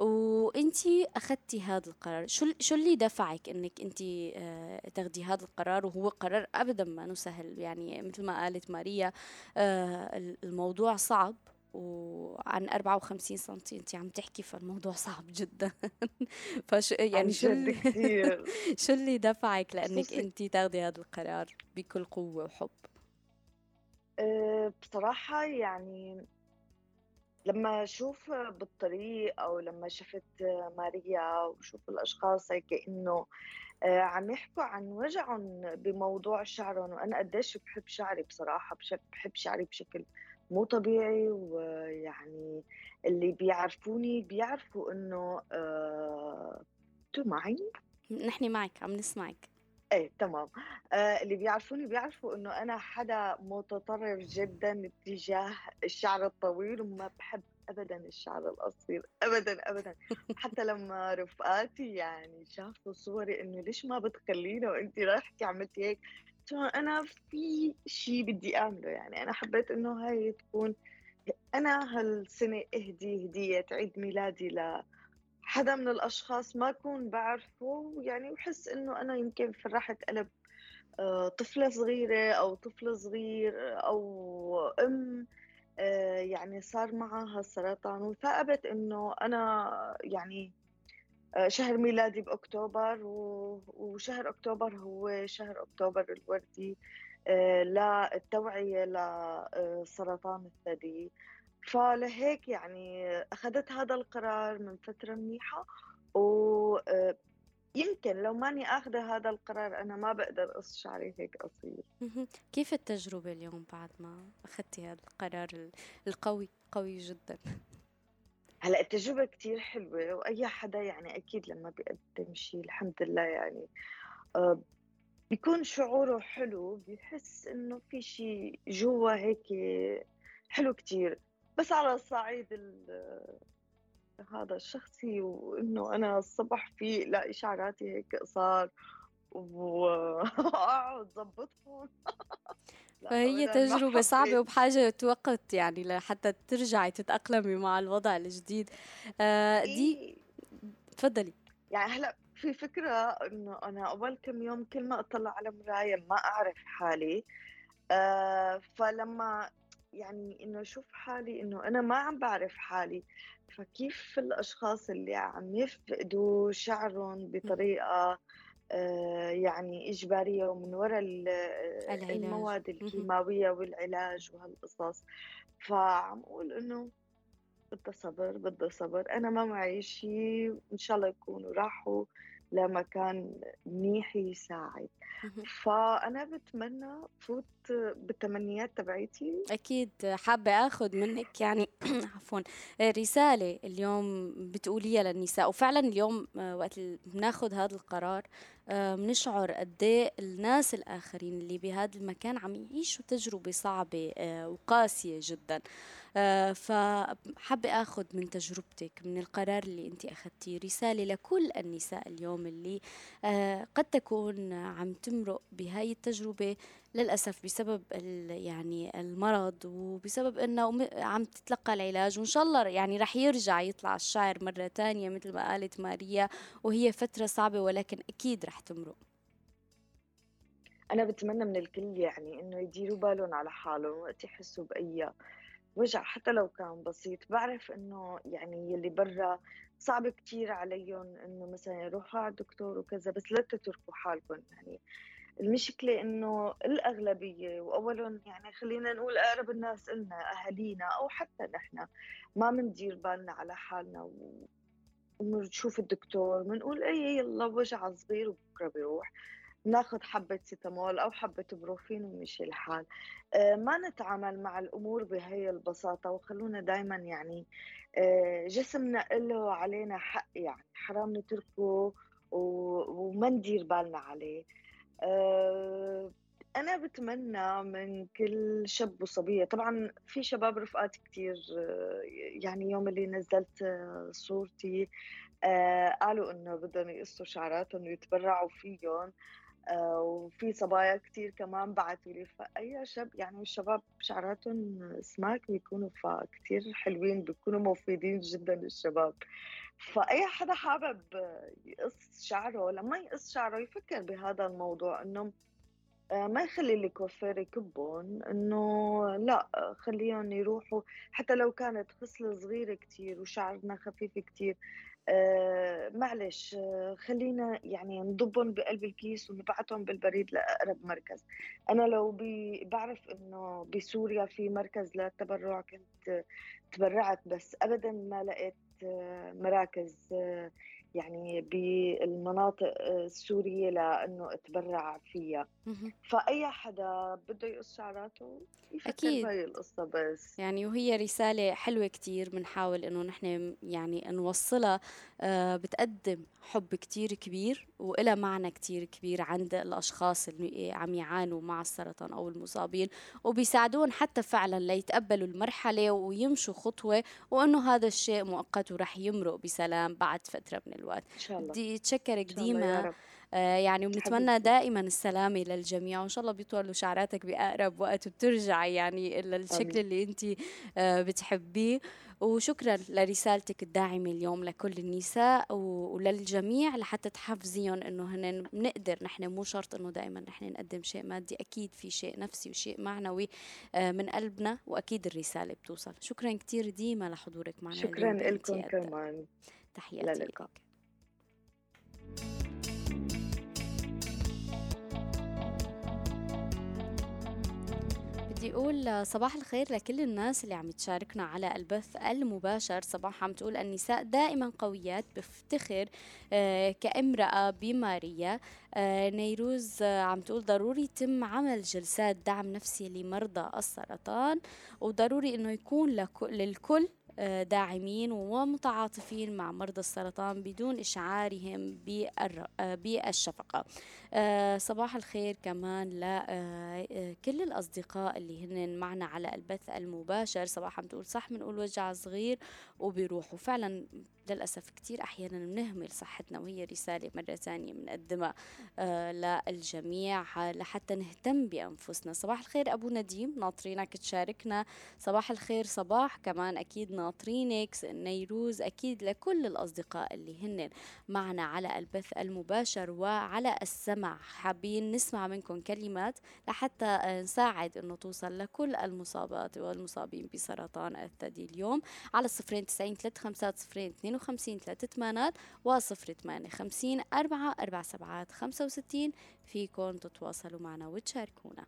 وانتي أخذتي هذا القرار. شو شو اللي دفعك إنك انتي آه، تاخدي هذا القرار؟ وهو قرار ابدا ما سهل يعني مثل ما قالت ماريا آه، الموضوع صعب. وعن 54 سم انت عم تحكي فالموضوع صعب جدا. فش يعني شو اللي شو اللي دفعك لأنك انت تاخدي هذا القرار بكل قوة وحب؟ أه، بصراحة يعني لما أشوف بالطريق أو لما شفت ماريا وشوف الأشخاص هيك إنه آه، عم يحكوا عن وجعهم بموضوع شعرهم وأنا قديش بحب شعري بصراحة بحب شعري بشكل مو طبيعي ويعني اللي بيعرفوني بيعرفوا إنه آه، أنتوا معي؟ نحن معك عم نسمعك إيه تمام. آه اللي بيعرفوني بيعرفوا إنه أنا حدا متطرف جدا تجاه الشعر الطويل وما بحب ابدا الشعر القصير ابدا ابدا. حتى لما رفقاتي يعني شافوا صوري إنه ليش ما بتخلينا وانت رايحتي عملتي هيك؟ أنا في شيء بدي أعمله يعني. أنا حبيت إنه هاي تكون أنا هالسنة اهدي هدية عيد ميلادي ل حدا من الأشخاص ما أكون بعرفه يعني وحس إنه أنا يمكن فرحت قلب آه، طفلة صغيرة أو طفل صغير أو أم آه، يعني صار معها السرطان وثائبت إنه أنا يعني آه، شهر ميلادي بأكتوبر وشهر أكتوبر هو شهر أكتوبر الوردي للتوعية لسرطان الثدي. فلهيك يعني أخذت هذا القرار من فترة منيحة و آه، يمكن لو ماني آخذة هذا القرار أنا ما بقدر اقص شعري هيك قصير. كيف التجربة اليوم بعد ما اخذتي هذا القرار القوي قوي جدا؟ هلأ التجربة كتير حلوة وأي حدا يعني أكيد لما بيقدم شيء الحمد لله يعني آه، بيكون شعوره حلو بيحس إنه في شيء جوا هيك حلو كتير. بس على الصعيد هذا الشخصي وإنه أنا الصبح في لا اشعاراتي هيك قصار وأقعد ضبطهم. فهي تجربة صعبة وبحاجة وقت يعني لحتى ترجعي تتأقلمي مع الوضع الجديد. آه دي إيه. تفضلي. يعني هلا في فكرة إنه أنا أول كم يوم كل ما أطلع على مراية ما أعرف حالي. آه فلما يعني إنه أشوف حالي إنه أنا ما عم بعرف حالي فكيف الأشخاص اللي عم يفقدوا شعرهم بطريقة آه، يعني إجبارية ومن وراء المواد الكيماوية والعلاج وهالقصص. فعم أقول إنه بدها صبر بدها صبر أنا ما معي شيء إن شاء الله يكونوا راحوا. لمكان منيح يساعد. فأنا بتمنى فوت بالتمنيات تبعيتي. أكيد حابة أخذ منك يعني عفوا رسالة اليوم بتقوليها للنساء. وفعلا اليوم آه، وقت بناخذ هذا القرار آه، بنشعر قد إيه الناس الآخرين اللي بهذا المكان عم يعيشوا تجربة صعبة آه، وقاسية جدا. فحابة أخذ من تجربتك من القرار اللي أنت أخذتيه رسالة لكل النساء اليوم اللي آه، قد تكون عم تمرق بهاي التجربة للأسف بسبب يعني المرض وبسبب أنه عم تتلقى العلاج وإن شاء الله يعني رح يرجع يطلع الشعر مرة تانية مثل ما قالت ماريا وهي فترة صعبة ولكن أكيد رح تمرق. أنا بتمنى من الكل يعني إنه يديروا بالهم على حالهم وقت يحسوا بأي وجع حتى لو كان بسيط. بعرف إنه يعني يلي برا صعب كتير عليهم إنه مثلا يروحوا على الدكتور وكذا بس لا تتركوا حالكم. يعني المشكلة إنه الأغلبية وأولهم يعني خلينا نقول أقرب الناس إلنا أهالينا أو حتى نحن ما بندير بالنا على حالنا. و... ونشوف الدكتور بنقول اي يلا وجع صغير وبكرة بيروح. ناخذ حبة سيتامول أو حبة بروفين ومشي الحال. آه، ما نتعامل مع الأمور بهي البساطة وخلونا دايما يعني آه، جسمنا له علينا حق يعني. حرام نتركه وما ندير بالنا عليه. آه، أنا بتمنى من كل شاب وصبية. طبعا في شباب رفقات كتير يعني يوم اللي نزلت صورتي قالوا إنه بدهم يقصوا شعراتهم ويتبرعوا فيهم. وفي صبايا كتير كمان بعثوا لي. فأي شاب يعني الشباب شعراتهم سماك بيكونوا فكتير حلوين بيكونوا مفيدين جدا للشباب. فأي حدا حابب يقص شعره لما يقص شعره يفكر بهذا الموضوع إنه آه، ما يخلي الكوافير يكبهم إنه لا خليهم يروحوا. حتى لو كانت خصلة صغيرة كتير وشعرنا خفيف كتير آه، معلش آه، خلينا يعني نضبهم بقلب الكيس ونبعتهم بالبريد لأقرب مركز. أنا لو بعرف إنه بسوريا في مركز للتبرع كنت تبرعت بس أبدا ما لقيت آه، مراكز يعني بالمناطق السورية لأنه اتبرع فيها. فأي حدا بده يقص شعراته يفكر أكيد. بهي القصة بس. يعني وهي رسالة حلوة كتير بنحاول إنه نحن يعني نوصلها آه بتقدم حب كتير كبير وإلها معنى كتير كبير عند الأشخاص اللي عم يعانوا مع السرطان أو المصابين وبيساعدون حتى فعلا ليتقبلوا المرحلة ويمشوا خطوة وإنه هذا الشيء مؤقت ورح يمرق بسلام بعد فترة من الوقت. إن شاء الله. بدي أتشكرك ديما آه يعني وبنتمنى دائما السلامة للجميع وإن شاء الله بيطولوا شعراتك بأقرب وقت وبترجع يعني للشكل اللي أنت آه بتحبيه. وشكرا لرسالتك الداعمة اليوم لكل النساء وللجميع لحتى تحفزيهم إنه هن بنقدر نحن مو شرط إنه دائما نحن نقدم شيء مادي أكيد في شيء نفسي وشيء معنوي آه، من قلبنا وأكيد الرسالة بتوصل. شكرا كثير ديما لحضورك معنا شكرا لكم كمان. تحياتي لك. بدي أقول صباح الخير لكل الناس اللي عم تشاركنا على البث المباشر. صباح عم تقول النساء دائما قويات بفتخر آه، كامرأة بمارية آه، نيروز آه، عم تقول ضروري يتم عمل جلسات دعم نفسي لمرضى السرطان وضروري إنه يكون للكل داعمين ومتعاطفين مع مرضى السرطان بدون إشعارهم بالشفقة. آه، صباح الخير كمان لكل آه، آه، الأصدقاء اللي هن معنا على البث المباشر. صباح عم تقول صح بنقول وجع صغير وبيروح وفعلا للأسف كتير أحيانا بنهمل صحتنا وهي رسالة مرة ثانية بنقدمها للجميع لحتى نهتم بأنفسنا. صباح الخير أبو نديم ناطرينك تشاركنا. صباح الخير صباح كمان أكيد ناطرينك نيروز أكيد لكل الأصدقاء اللي هن معنا على البث المباشر وعلى السمع. حابين نسمع منكم كلمات لحتى نساعد إنه توصل لكل المصابات والمصابين بسرطان الثدي اليوم على الصفرين تسعين ثلاث خمسات صفرين اثنين وخمسين ثلاث ثمانات وصفر ثمانية خمسين أربعة أربع سبعات خمسة وستين. فيكم تتواصلوا معنا وتشاركونا.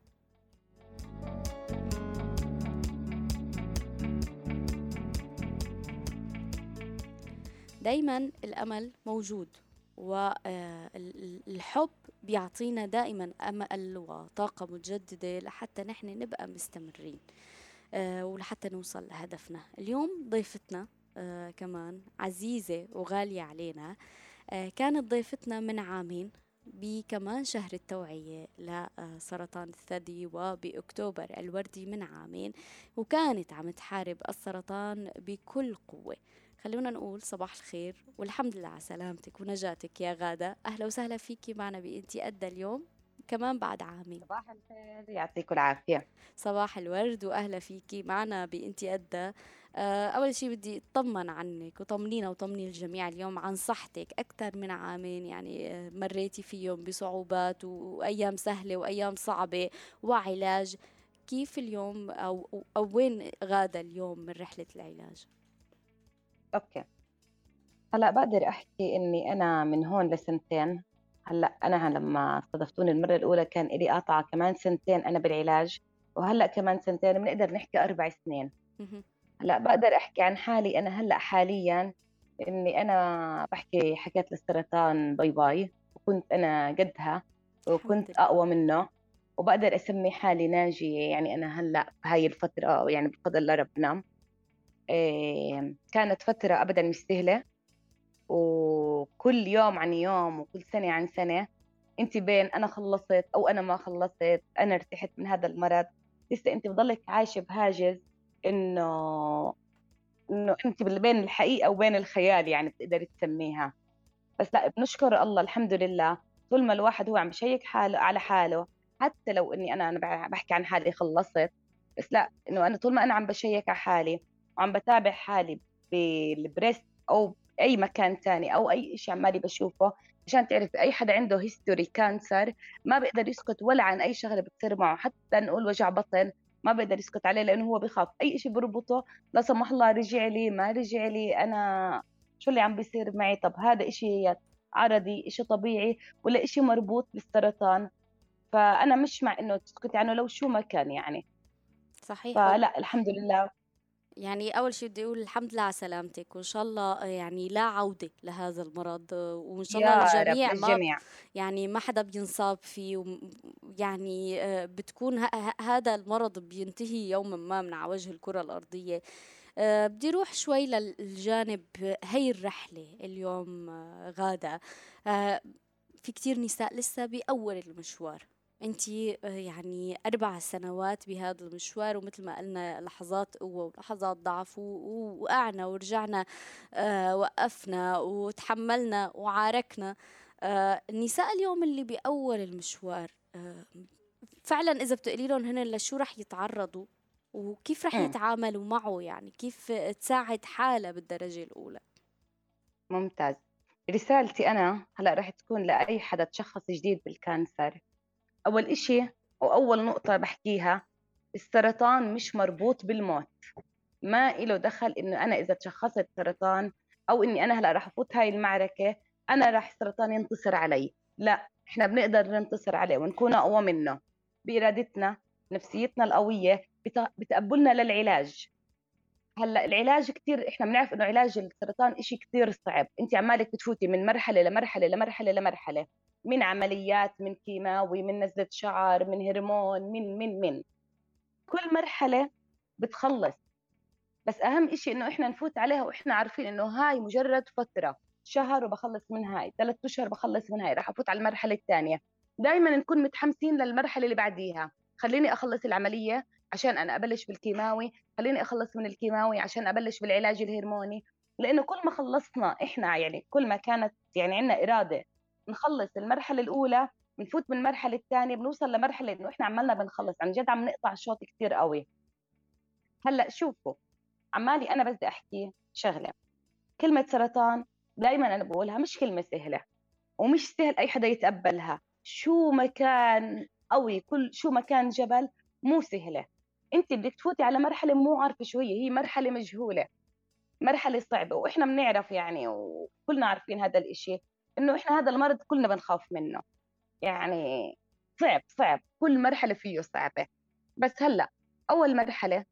دايما الأمل موجود والحب بيعطينا دائما أمل وطاقة متجددة لحتى نحن نبقى مستمرين آه، ولحتى نوصل لهدفنا. اليوم ضيفتنا آه، كمان عزيزة وغالية علينا. آه، كانت ضيفتنا من عامين بكمان شهر التوعية لسرطان الثدي وبأكتوبر الوردي من عامين وكانت عم تحارب السرطان بكل قوة. خلونا نقول صباح الخير والحمد لله على سلامتك ونجاتك يا غادة. أهلا وسهلا فيكي معنا بإنتي أدى اليوم كمان بعد عامين. صباح الخير يعطيكم العافية. صباح الورد وأهلا فيكي معنا بإنتي أدى. آه، أول شيء بدي أطمن عنك وطمنينا وطمني الجميع اليوم عن صحتك أكثر من عامين يعني آه، مريتي فيهم بصعوبات وأيام سهلة وأيام صعبة وعلاج كيف اليوم أو, أو وين غادة اليوم من رحلة العلاج؟ okay. هلأ بقدر أحكي إني أنا من هون لسنتين هلأ أنا لمّا استضفتوني المرّة الأولى كان إلي قاطعة كمان سنتين أنا بالعلاج، وهلأ كمان سنتين بنقدر نحكي أربع سنين. هلأ بقدر أحكي عن حالي أنا هلأ حاليًا إني أنا بحكي حكيت للسرطان bye bye، وكنت أنا قدها، وكنت أقوى منه وبقدر أسمي حالي ناجية يعني أنا هلأ بهاي الفترة يعني بفضل الله ربنا. إيه كانت فترة أبدا مش سهلة وكل يوم عن يوم وكل سنة عن سنة أنت بين أنا خلصت أو أنا ما خلصت أنا ارتحت من هذا المرض. لسه أنت بضلك عايشة بهاجس. إنه إنه أنت بين الحقيقة وبين الخيال يعني بتقدري تسميها. بس لا بنشكر الله الحمد لله. طول ما الواحد هو عم بشيك حاله على حاله حتى لو إني أنا أنا بحكي عن حالي خلصت بس لا إنه أنا طول ما أنا عم بشيك على حالي وعم بتابع حالي بال breast أو باي مكان تاني أو أي شيء عمالي بشوفه عشان تعرف أي حدا عنده history cancer ما بيقدر يسكت ولا عن أي شغلة بتصير معه حتى نقول وجع بطن ما بقدر يسكت عليه لأنه هو بخاف. أي شيء بربطه لا سمح الله رجع لي ما رجع لي أنا شو اللي عم بيصير معي؟ طب هذا إشي عرضي إشي طبيعي ولا إشي مربوط بالسرطان. فأنا مش مع إنه تسكتي عنه لو شو ما كان يعني. صحيح. فلا الحمد لله. يعني أول شيء بدي أقول الحمد لله على سلامتك وإن شاء الله يعني لا عودة لهذا المرض وإن شاء الله الجميع ما يعني ما حدا بينصاب فيه يعني آه، بتكون هذا المرض بينتهي يوما ما من على وجه الكرة الأرضية. آه، بدي روح شوي للجانب هي الرحلة اليوم آه، غادة. آه، في كتير نساء لسه بأول المشوار. انت يعني أربع سنوات بهذا المشوار ومثل ما قلنا لحظات قوه ولحظات ضعف ووقعنا ورجعنا وقفنا وتحملنا وعاركنا. النساء اليوم اللي بأول المشوار فعلا إذا بتقولي لهم هن لشو رح يتعرضوا؟ وكيف رح يتعاملوا معه يعني؟ كيف تساعد حالها بالدرجة الأولى؟ ممتاز. رسالتي أنا هلأ رح تكون لأي حدا تشخص جديد بال cancer. أول إشي وأول نقطة بحكيها السرطان مش مربوط بالموت. ما إله دخل إنه أنا إذا تشخصت سرطان أو إني أنا هلأ رح أفوت هاي المعركة أنا رح السرطان ينتصر علي. لا إحنا بنقدر ننتصر عليه ونكون أقوى منه. بإرادتنا نفسيتنا القوية بتقبلنا للعلاج. هلأ العلاج كثير إحنا بنعرف إنه علاج السرطان شيء كثير صعب. انت عمالك بتفوتي من مرحلة لمرحلة لمرحلة لمرحلة من عمليات من كيماوي من نزلة شعر من هرمون من من من. كل مرحلة بتخلص. بس أهم شيء إنه إحنا نفوت عليها وإحنا عارفين إنه هاي مجرد فترة شهر وبخلص من هاي ثلاث أشهر بخلص من هاي راح أفوت على المرحلة الثانية. دائما نكون متحمسين للمرحلة اللي بعديها. خليني أخلص العملية عشان أنا أبلش بالكيماوي خليني أخلص من الكيماوي عشان أبلش بالعلاج الهرموني. لأنه كل ما خلصنا إحنا يعني كل ما كانت يعني عندنا إرادة نخلص المرحلة الأولى بنفوت من المرحلة الثانية بنوصل لمرحلة إنه إحنا عمالنا بنخلص. عن جد عم نقطع شوط كثير قوي. هلأ شوفوا عمالي أنا بدي أحكي شغلة. كلمة سرطان دائما أنا بقولها مش كلمة سهلة ومش سهل أي حدا يتقبلها. شو ما كان قوي كل شو ما كان جبل مو سهلة. انت بدك تفوتي على مرحلة مو عارفة شو هي هي مرحلة مجهولة مرحلة صعبة وإحنا بنعرف يعني وكلنا عارفين هذا الإشي إنه إحنا هذا المرض كلنا بنخاف منه. يعني صعب صعب كل مرحلة فيه صعبة. بس هلأ أول مرحلة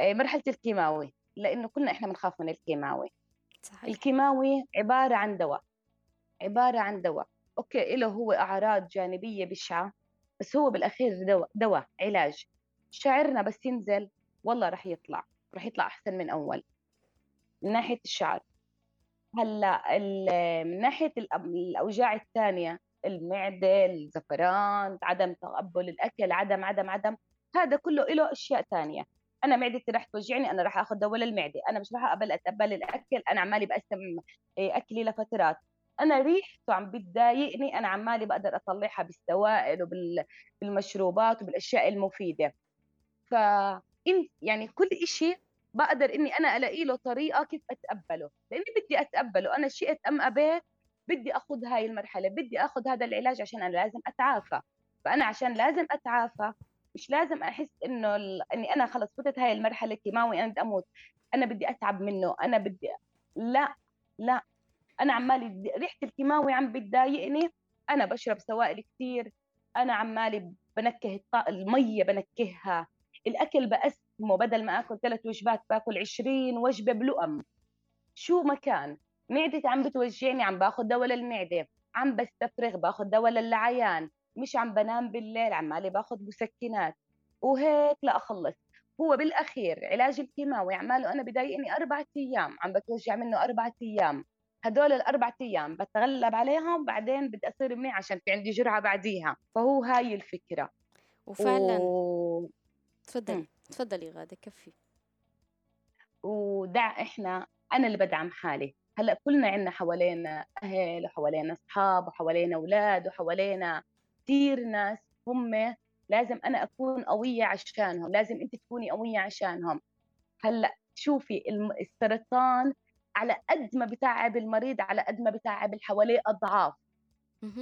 آه، مرحلة الكيماوي لإنه كلنا إحنا بنخاف من الكيماوي. صحيح. الكيماوي عبارة عن دواء عبارة عن دواء. أوكي له هو أعراض جانبية بشعة بس هو بالأخير دواء دواء علاج. شعرنا بس ينزل والله رح يطلع رح يطلع أحسن من أول. من ناحية الشعر. هلأ من ناحية الأوجاع الثانية المعدة الزفران عدم تقبل الأكل عدم عدم عدم هذا كله له أشياء ثانية. أنا معدتي رح توجعني أنا رح آخذ دواء للمعدة. أنا مش رح أقبل أتقبل الأكل أنا عمالي بقسم إيه، أكلي لفترات. أنا ريحته عم بتضايقني أنا عمالي بقدر أطلعها بالسوائل وبالمشروبات وبالأشياء المفيدة. ف يعني كل شيء بقدر إني أنا ألاقي له طريقة كيف أتقبله. لأني بدي أتقبله. أنا شئت ام ابيت بدي اخذ هاي المرحلة بدي أخذ هذا العلاج عشان أنا لازم أتعافى. فأنا عشان لازم أتعافى مش لازم أحس إنه ال... إني أنا خلص فتت هاي المرحلة كيماوي أنا بدي أموت. أنا بدي أتعب منه. أنا بدي لا لا. أنا عمالي ريحة الكيماوي عم بتضايقني. أنا بشرب سوائل كثير أنا عمالي بنكه المية بنكهها. الأكل بقسمه بدل ما آكل ثلاث وجبات باكل 20 وجبة بلقم. شو ما كان معدتي عم بتوجعني عم باخذ دواء للمعدة عم بستفرغ باخذ دواء للعيان مش عم بنام بالليل عمالي باخذ مسكنات. وهيك لاخلص هو بالأخير علاج الكيماوي عماله أنا بضايقني أربع أيام عم بتوجع منه أربع أيام. هدول الاربع أيام بتغلب عليهم بعدين بدي أصير منيح عشان في عندي جرعة بعديها. فهو هاي الفكرة. وفعلا. و... تفضلي تفضلي غاده كفي. ودع إحنا أنا اللي بدعم حالي. هلأ كلنا عندنا حوالينا أهل وحوالينا أصحاب وحوالينا أولاد وحوالينا كثير ناس. هم لازم أنا أكون قوية عشانهم لازم أنت تكوني قوية عشانهم. هلأ شوفي السرطان على قد ما بتعب المريض على قد ما بتعب اللي حواليه أضعاف.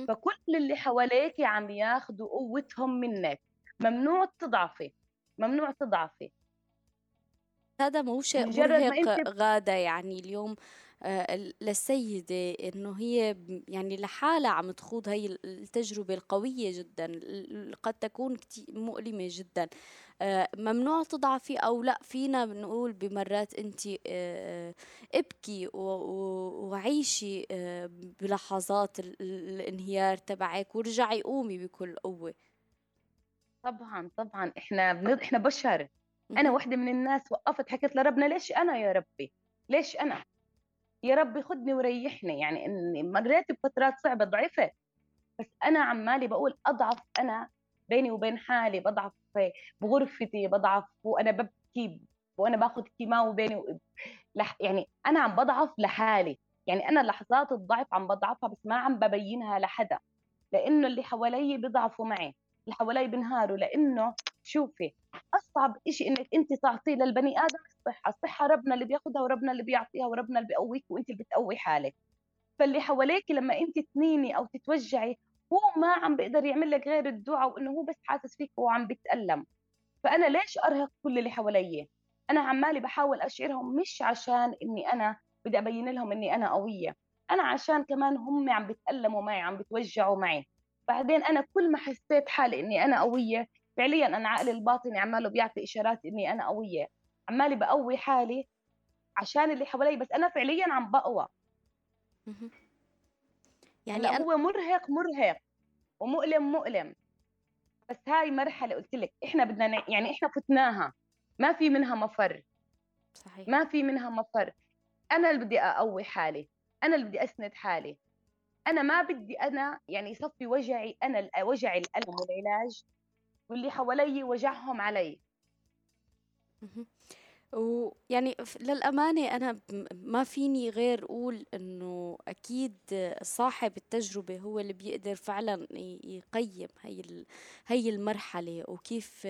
فكل اللي حواليك عم ياخذوا قوتهم منك. ممنوع تضعفي. ممنوع تضعفي. هذا مو شيء مرهق غادة يعني اليوم آه، للسيدة إنه هي يعني لحالها عم تخوض هي التجربة القوية جدا قد تكون مؤلمة جدا. آه، ممنوع تضعفي أو لا؟ فينا بنقول بمرات أنت آه، ابكي وعيشي بلحظات الانهيار تبعك ورجعي قومي بكل قوة. طبعا طبعا. إحنا بنض... إحنا بشر. أنا وحده من الناس وقفت حكيت لربنا ليش أنا يا ربي؟ ليش أنا؟ يا ربي خدني وريحني. يعني اني مريت بفترات صعبة ضعفت بس أنا عمالي بقول أضعف أنا بيني وبين حالي بضعف بغرفتي بضعف وأنا ببكي وأنا باخذ كيماوي بيني و... لح... يعني أنا عم بضعف لحالي. يعني أنا لحظات الضعف عم بضعفها بس ما عم ببينها لحدا لأنه اللي حوالي بيضعفوا معي. اللي حوالي بنهاروا لأنه شوفي أصعب شيء إنك أنت تعطيه للبني آدم الصحة، الصحة ربنا اللي بياخذها وربنا اللي بيعطيها وربنا اللي بيقويك وأنت اللي بتقوي حالك. فاللي حواليك لما أنت تنيني أو تتوجعي هو ما عم بيقدر يعمل لك غير الدعاء وإنه هو بس حاسس فيك وهو عم بيتألم. فأنا ليش أرهق كل اللي حوالي أنا عمالي بحاول أشعرهم مش عشان إني أنا بدي أبين لهم إني أنا قوية أنا عشان كمان هم عم بيتألموا معي عم بتوجعوا معي. بعدين أنا كل ما حسيت حالي إني أنا قوية فعليا أنا عقلي الباطني عماله بيعطي إشارات إني أنا قوية. عمالي بقوي حالي عشان اللي حوالي بس أنا فعليا عم بقوى. يعني أنا... هو مرهق مرهق ومؤلم مؤلم. بس هاي مرحلة قلت لك إحنا بدنا. يعني إحنا فتناها. ما في منها مفر. صحيح. ما في منها مفر. أنا اللي بدي أقوي حالي. أنا اللي بدي أسند حالي. أنا ما بدي أنا يعني يصفي وجعي أنا وجعي الالم والعلاج واللي حوالي وجعهم علي. ويعني للأمانة أنا ما فيني غير أقول إنه أكيد صاحب التجربة هو اللي بيقدر فعلا يقيم هي هي المرحلة وكيف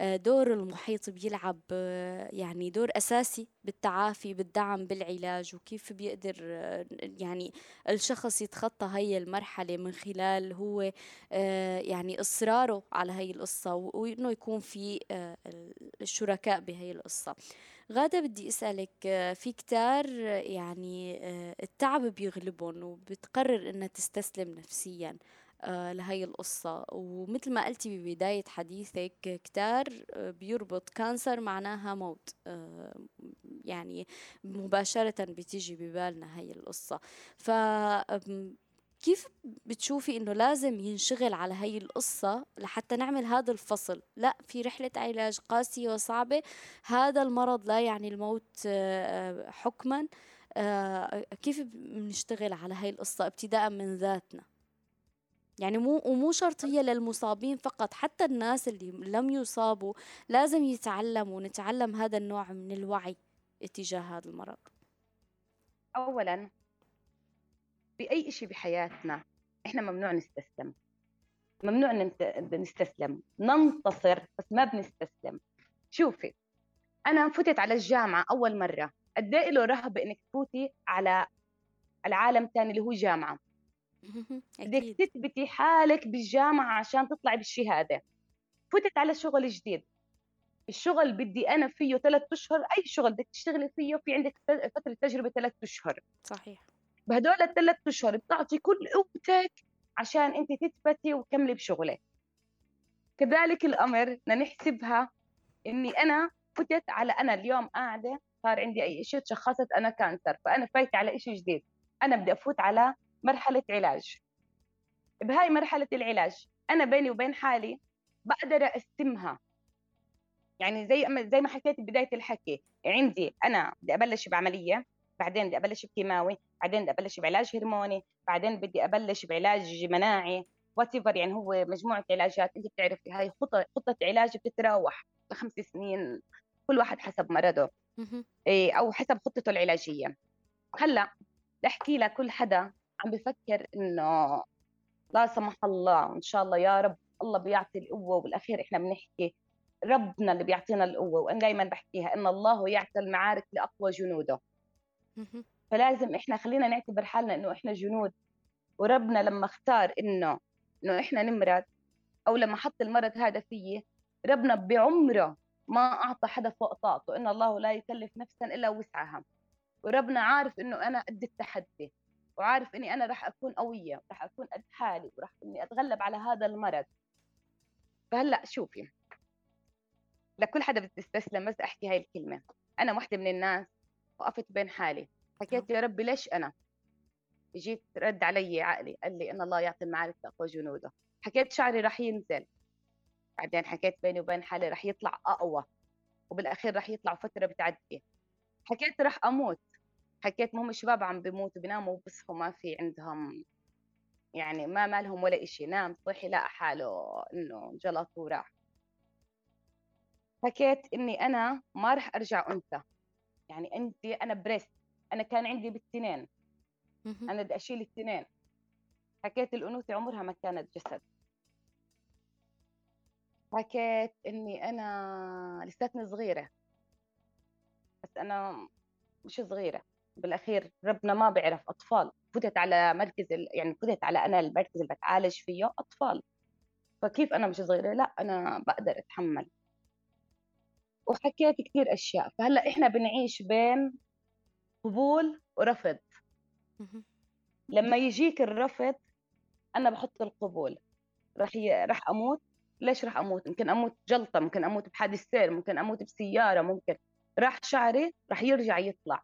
دور المحيط بيلعب يعني دور أساسي بالتعافي بالدعم بالعلاج وكيف بيقدر يعني الشخص يتخطى هي المرحلة من خلال هو يعني إصراره على هي القصة وإنه يكون في الشركاء بهي القصة. غادة بدي أسألك في كتار يعني التعب بيغلبهم وبتقرر إنها تستسلم نفسيا. آه، لهي القصة. ومثل ما قلتي ببداية حديثك كتار بيربط كانسر معناها موت. آه، يعني مباشرة بتيجي ببالنا هي القصة. ف كيف بتشوفي إنه لازم ينشغل على هي القصة لحتى نعمل هذا الفصل؟ لا في رحلة علاج قاسية وصعبة. هذا المرض لا يعني الموت آه، حكما. آه، كيف بنشتغل على هاي القصة ابتداء من ذاتنا؟ يعني مو ومو شرط هي للمصابين فقط حتى الناس اللي لم يصابوا لازم يتعلموا ونتعلم هذا النوع من الوعي اتجاه هذا المرض. أولا بأي شيء بحياتنا إحنا ممنوع نستسلم. ممنوع نستسلم ننتصر بس ما بنستسلم. شوفي أنا فتت على الجامعة أول مرة قد إيه له رهبة إنك تفوتي على العالم ثاني اللي هو جامعة. بدك تثبتي حالك بالجامعة عشان تطلعي بالشهادة فتت على شغل جديد. الشغل بدي أنا فيه ثلاث أشهر أي شغل بدك تشتغلي فيه في عندك فترة تجربة ثلاث أشهر. صحيح. بهدول الثلاث أشهر بتعطي كل قوتك عشان أنت تثبتي وتكملي بشغلك. كذلك الأمر بدنا نحسبها إني أنا فتت على أنا اليوم قاعدة صار عندي أي شيء تشخصت أنا كانسر فأنا فايتة على شيء جديد. أنا بدي أفوت على مرحلة علاج. بهاي مرحلة العلاج أنا بيني وبين حالي بقدر أقسمها. يعني زي ما زي ما حكيت ببدايه الحكي عندي أنا بدي أبلش بعملية بعدين بدي أبلش بكيماوي بعدين بدي أبلش بعلاج هرموني بعدين بدي أبلش بعلاج مناعي وات يعني هو مجموعة علاجات. أنت بتعرفي هاي خطه خطة علاج بتتراوح لخمس سنين كل واحد حسب مرضه. إيه أو حسب خطته العلاجية. هلأ بدي احكي لكل حدا عم بفكر إنه لا سمح الله وان شاء الله يا رب الله بيعطي القوة وبالاخير إحنا بنحكي ربنا اللي بيعطينا القوة وأنا دائما بحكيها ان الله يعطي المعارك لأقوى جنوده. فلازم إحنا خلينا نعتبر حالنا إنه إحنا جنود وربنا لما اختار إنه إنه إحنا نمرض أو لما حط المرض هذا فيي ربنا بعمره ما أعطى حدا فوق طاقته إن الله لا يكلف نفسا إلا وسعها. وربنا عارف إنه أنا قد التحدي. وعارف إني أنا راح أكون قوية راح أكون قد حالي وراح إني أتغلب على هذا المرض. فهلأ شوفي لكل حدا بتستسلم بس أحكي هاي الكلمة. أنا وحدة من الناس وقفت بين حالي. حكيت يا ربي ليش أنا؟ جيت رد علي عقلي قال لي إن الله يعطي المعارك تقوى جنوده حكيت شعري رح ينزل. بعدين حكيت بيني وبين حالي رح يطلع أقوى وبالأخير رح يطلع فترة بتعدي. حكيت رح أموت. حكيت مهم الشباب عم بيموتوا بيناموا وبصحوا ما في عندهم يعني ما مالهم ولا إشي. نام صحي لقى حاله إنه جلط وراح. حكيت إني أنا ما رح أرجع أنثى. يعني أنت أنا بريست أنا كان عندي بالتنين أنا بدي أشيل التنين حكيت الأنوثة عمرها ما كانت جسد. حكيت إني أنا لساتني صغيرة. بس أنا مش صغيرة. بالأخير ربنا ما بيعرف أطفال فتت على مركز يعني فتت على أنا المركز اللي بتعالج فيه أطفال. فكيف أنا مش صغيرة؟ لا أنا بقدر أتحمل. وحكيت كثير أشياء. فهلأ إحنا بنعيش بين قبول ورفض. لما يجيك الرفض أنا بحط القبول. رح ي... رح أموت؟ ليش رح أموت؟ ممكن أموت جلطه ممكن أموت بحادث سير ممكن أموت بسيارة ممكن. راح شعري رح يرجع يطلع.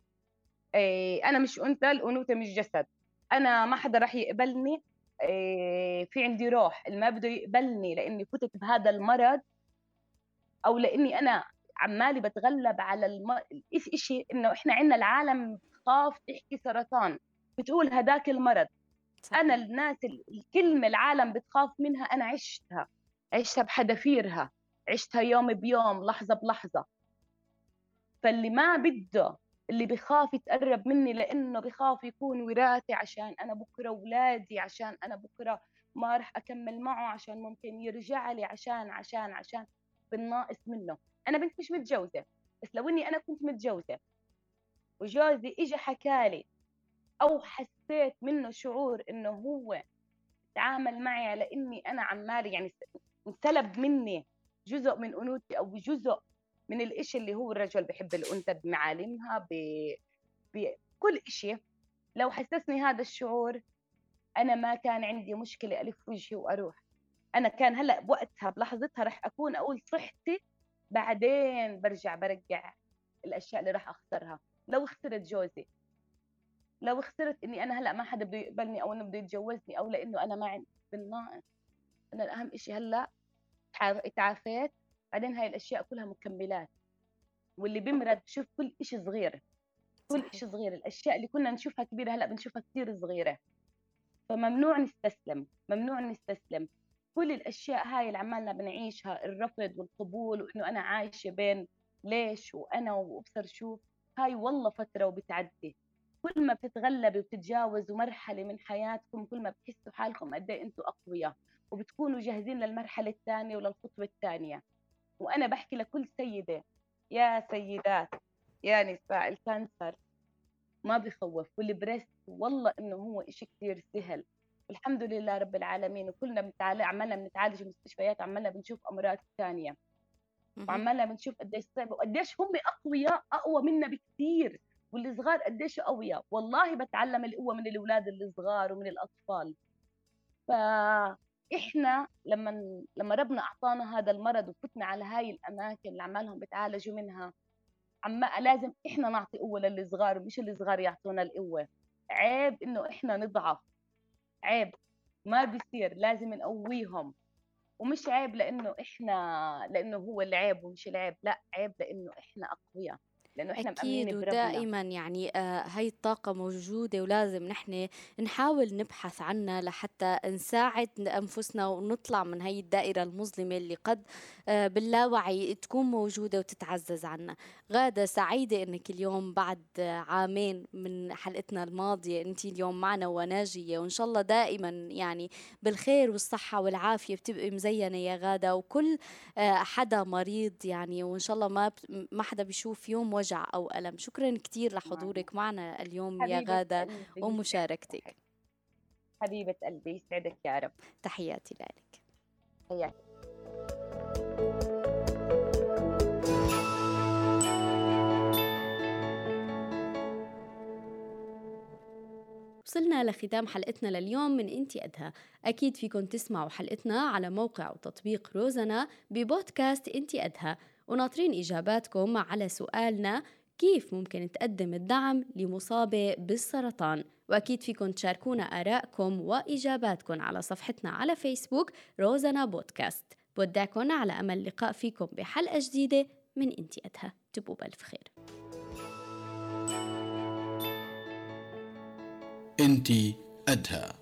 أنا مش أنثى الأنوثة مش جسد. أنا ما حدا راح يقبلني إيه في عندي روح. اللي ما بده يقبلني لإني فتت بهذا المرض أو لإني أنا عمالي بتغلب على الم... شيء إنه إحنا عندنا العالم بتخاف تحكي سرطان. بتقول هداك المرض. أنا الناس الكلمة العالم بتخاف منها أنا عشتها. عشتها بحذافيرها. عشتها يوم بيوم لحظة بلحظة. فاللي ما بده اللي بخاف يتقرب مني لأنه بخاف يكون وراثي عشان أنا بكرة أولادي عشان أنا بكرة ما راح أكمل معه عشان ممكن يرجع لي عشان عشان عشان بالناقص منه. أنا بنت مش متجوزة بس لو إني أنا كنت متجوزة وجوزي اجى حكالي أو حسيت منه شعور إنه هو تعامل معي على اني أنا عمالي يعني انسلب مني جزء من انوثتي أو جزء من الإشي اللي هو الرجل بحب الأنثى بمعالمها ب... بكل إشي. لو حسسني هذا الشعور أنا ما كان عندي مشكلة ألف وجهي وأروح. أنا كان هلأ بوقتها بلحظتها رح أكون أقول صحتي بعدين برجع برجع الأشياء اللي رح أخسرها. لو خسرت جوزي. لو خسرت إني أنا هلأ ما حدا بده يقبلني أو إنه بده يتجوزني أو لأنه أنا ما عندي بالناقص أنا الأهم شيء هلأ تعافيت بعدين هاي الأشياء كلها مكملات واللي بيمرض بشوف كل شيء صغير كل شيء صغير الأشياء اللي كنا نشوفها كبيرة هلأ بنشوفها كثير صغيرة. فممنوع نستسلم ممنوع نستسلم. كل الأشياء هاي اللي عمالنا بنعيشها الرفض والقبول وإنه أنا عايشة بين ليش وأنا وأبصر شو هاي والله فترة وبتعدي. كل ما بتتغلبي وبتتجاوزوا مرحله من حياتكم كل ما بتحسوا حالكم قد إيه أنتم أقوياء وبتكونوا جاهزين للمرحلة الثانية وللخطوة الثانية. وأنا بحكي لكل سيدة يا سيدات يا نساء ال cancer ما بخوف وال breast والله إنه هو إشي كثير سهل. الحمد لله رب العالمين وكلنا بنتعالج عمالنا بنتعالج بمستشفيات عمالنا بنشوف أمراض ثانية. وعمالنا بنشوف قديش صعب وقديش هم أقوياء أقوى منا بكثير والصغار قديش أقوياء. والله بتعلم القوة من الأولاد الصغار ومن الأطفال. ف إحنا لما لما ربنا أعطانا هذا المرض وفتنا على هاي الأماكن اللي عمالهم بتعالجوا منها عم لازم إحنا نعطي قوة للصغار مش الصغار يعطونا القوة. عيب إنه إحنا نضعف. عيب. ما بيصير. لازم نقويهم. ومش عيب لإنه إحنا لإنه هو العيب ومش العيب. لا عيب لإنه إحنا أقوياء. لأنه إحنا أكيد ودائما يعني آه هاي الطاقة موجودة ولازم نحن نحاول نبحث عنها لحتى نساعد أنفسنا ونطلع من هاي الدائرة المظلمة اللي قد آه باللاوعي تكون موجودة وتتعزز عنا. غادة سعيدة إنك اليوم بعد عامين من حلقتنا الماضية انت اليوم معنا وناجية وإن شاء الله دائما يعني بالخير والصحة والعافية بتبقي مزينة يا غادة وكل آه حدا مريض يعني وإن شاء الله ما ما حدا بيشوف يوم وجع أو ألم. شكرا كثير لحضورك معنا اليوم يا غادة ومشاركتك. حبيبة قلبي يسعدك يا رب. تحياتي لك. حياتي وصلنا لختام حلقتنا لليوم من إنتي أدهى أكيد فيكن تسمعوا حلقتنا على موقع وتطبيق روزنا ببودكاست إنتي أدهى وناطرين إجاباتكم على سؤالنا كيف ممكن تقدم الدعم لمصابة بالسرطان؟ وأكيد فيكم تشاركونا آرائكم وإجاباتكم على صفحتنا على فيسبوك روزانا بودكاست. بودعكم على أمل اللقاء فيكم بحلقة جديدة من إنتي أدهى تبقوا بألف خير. انتي أدهى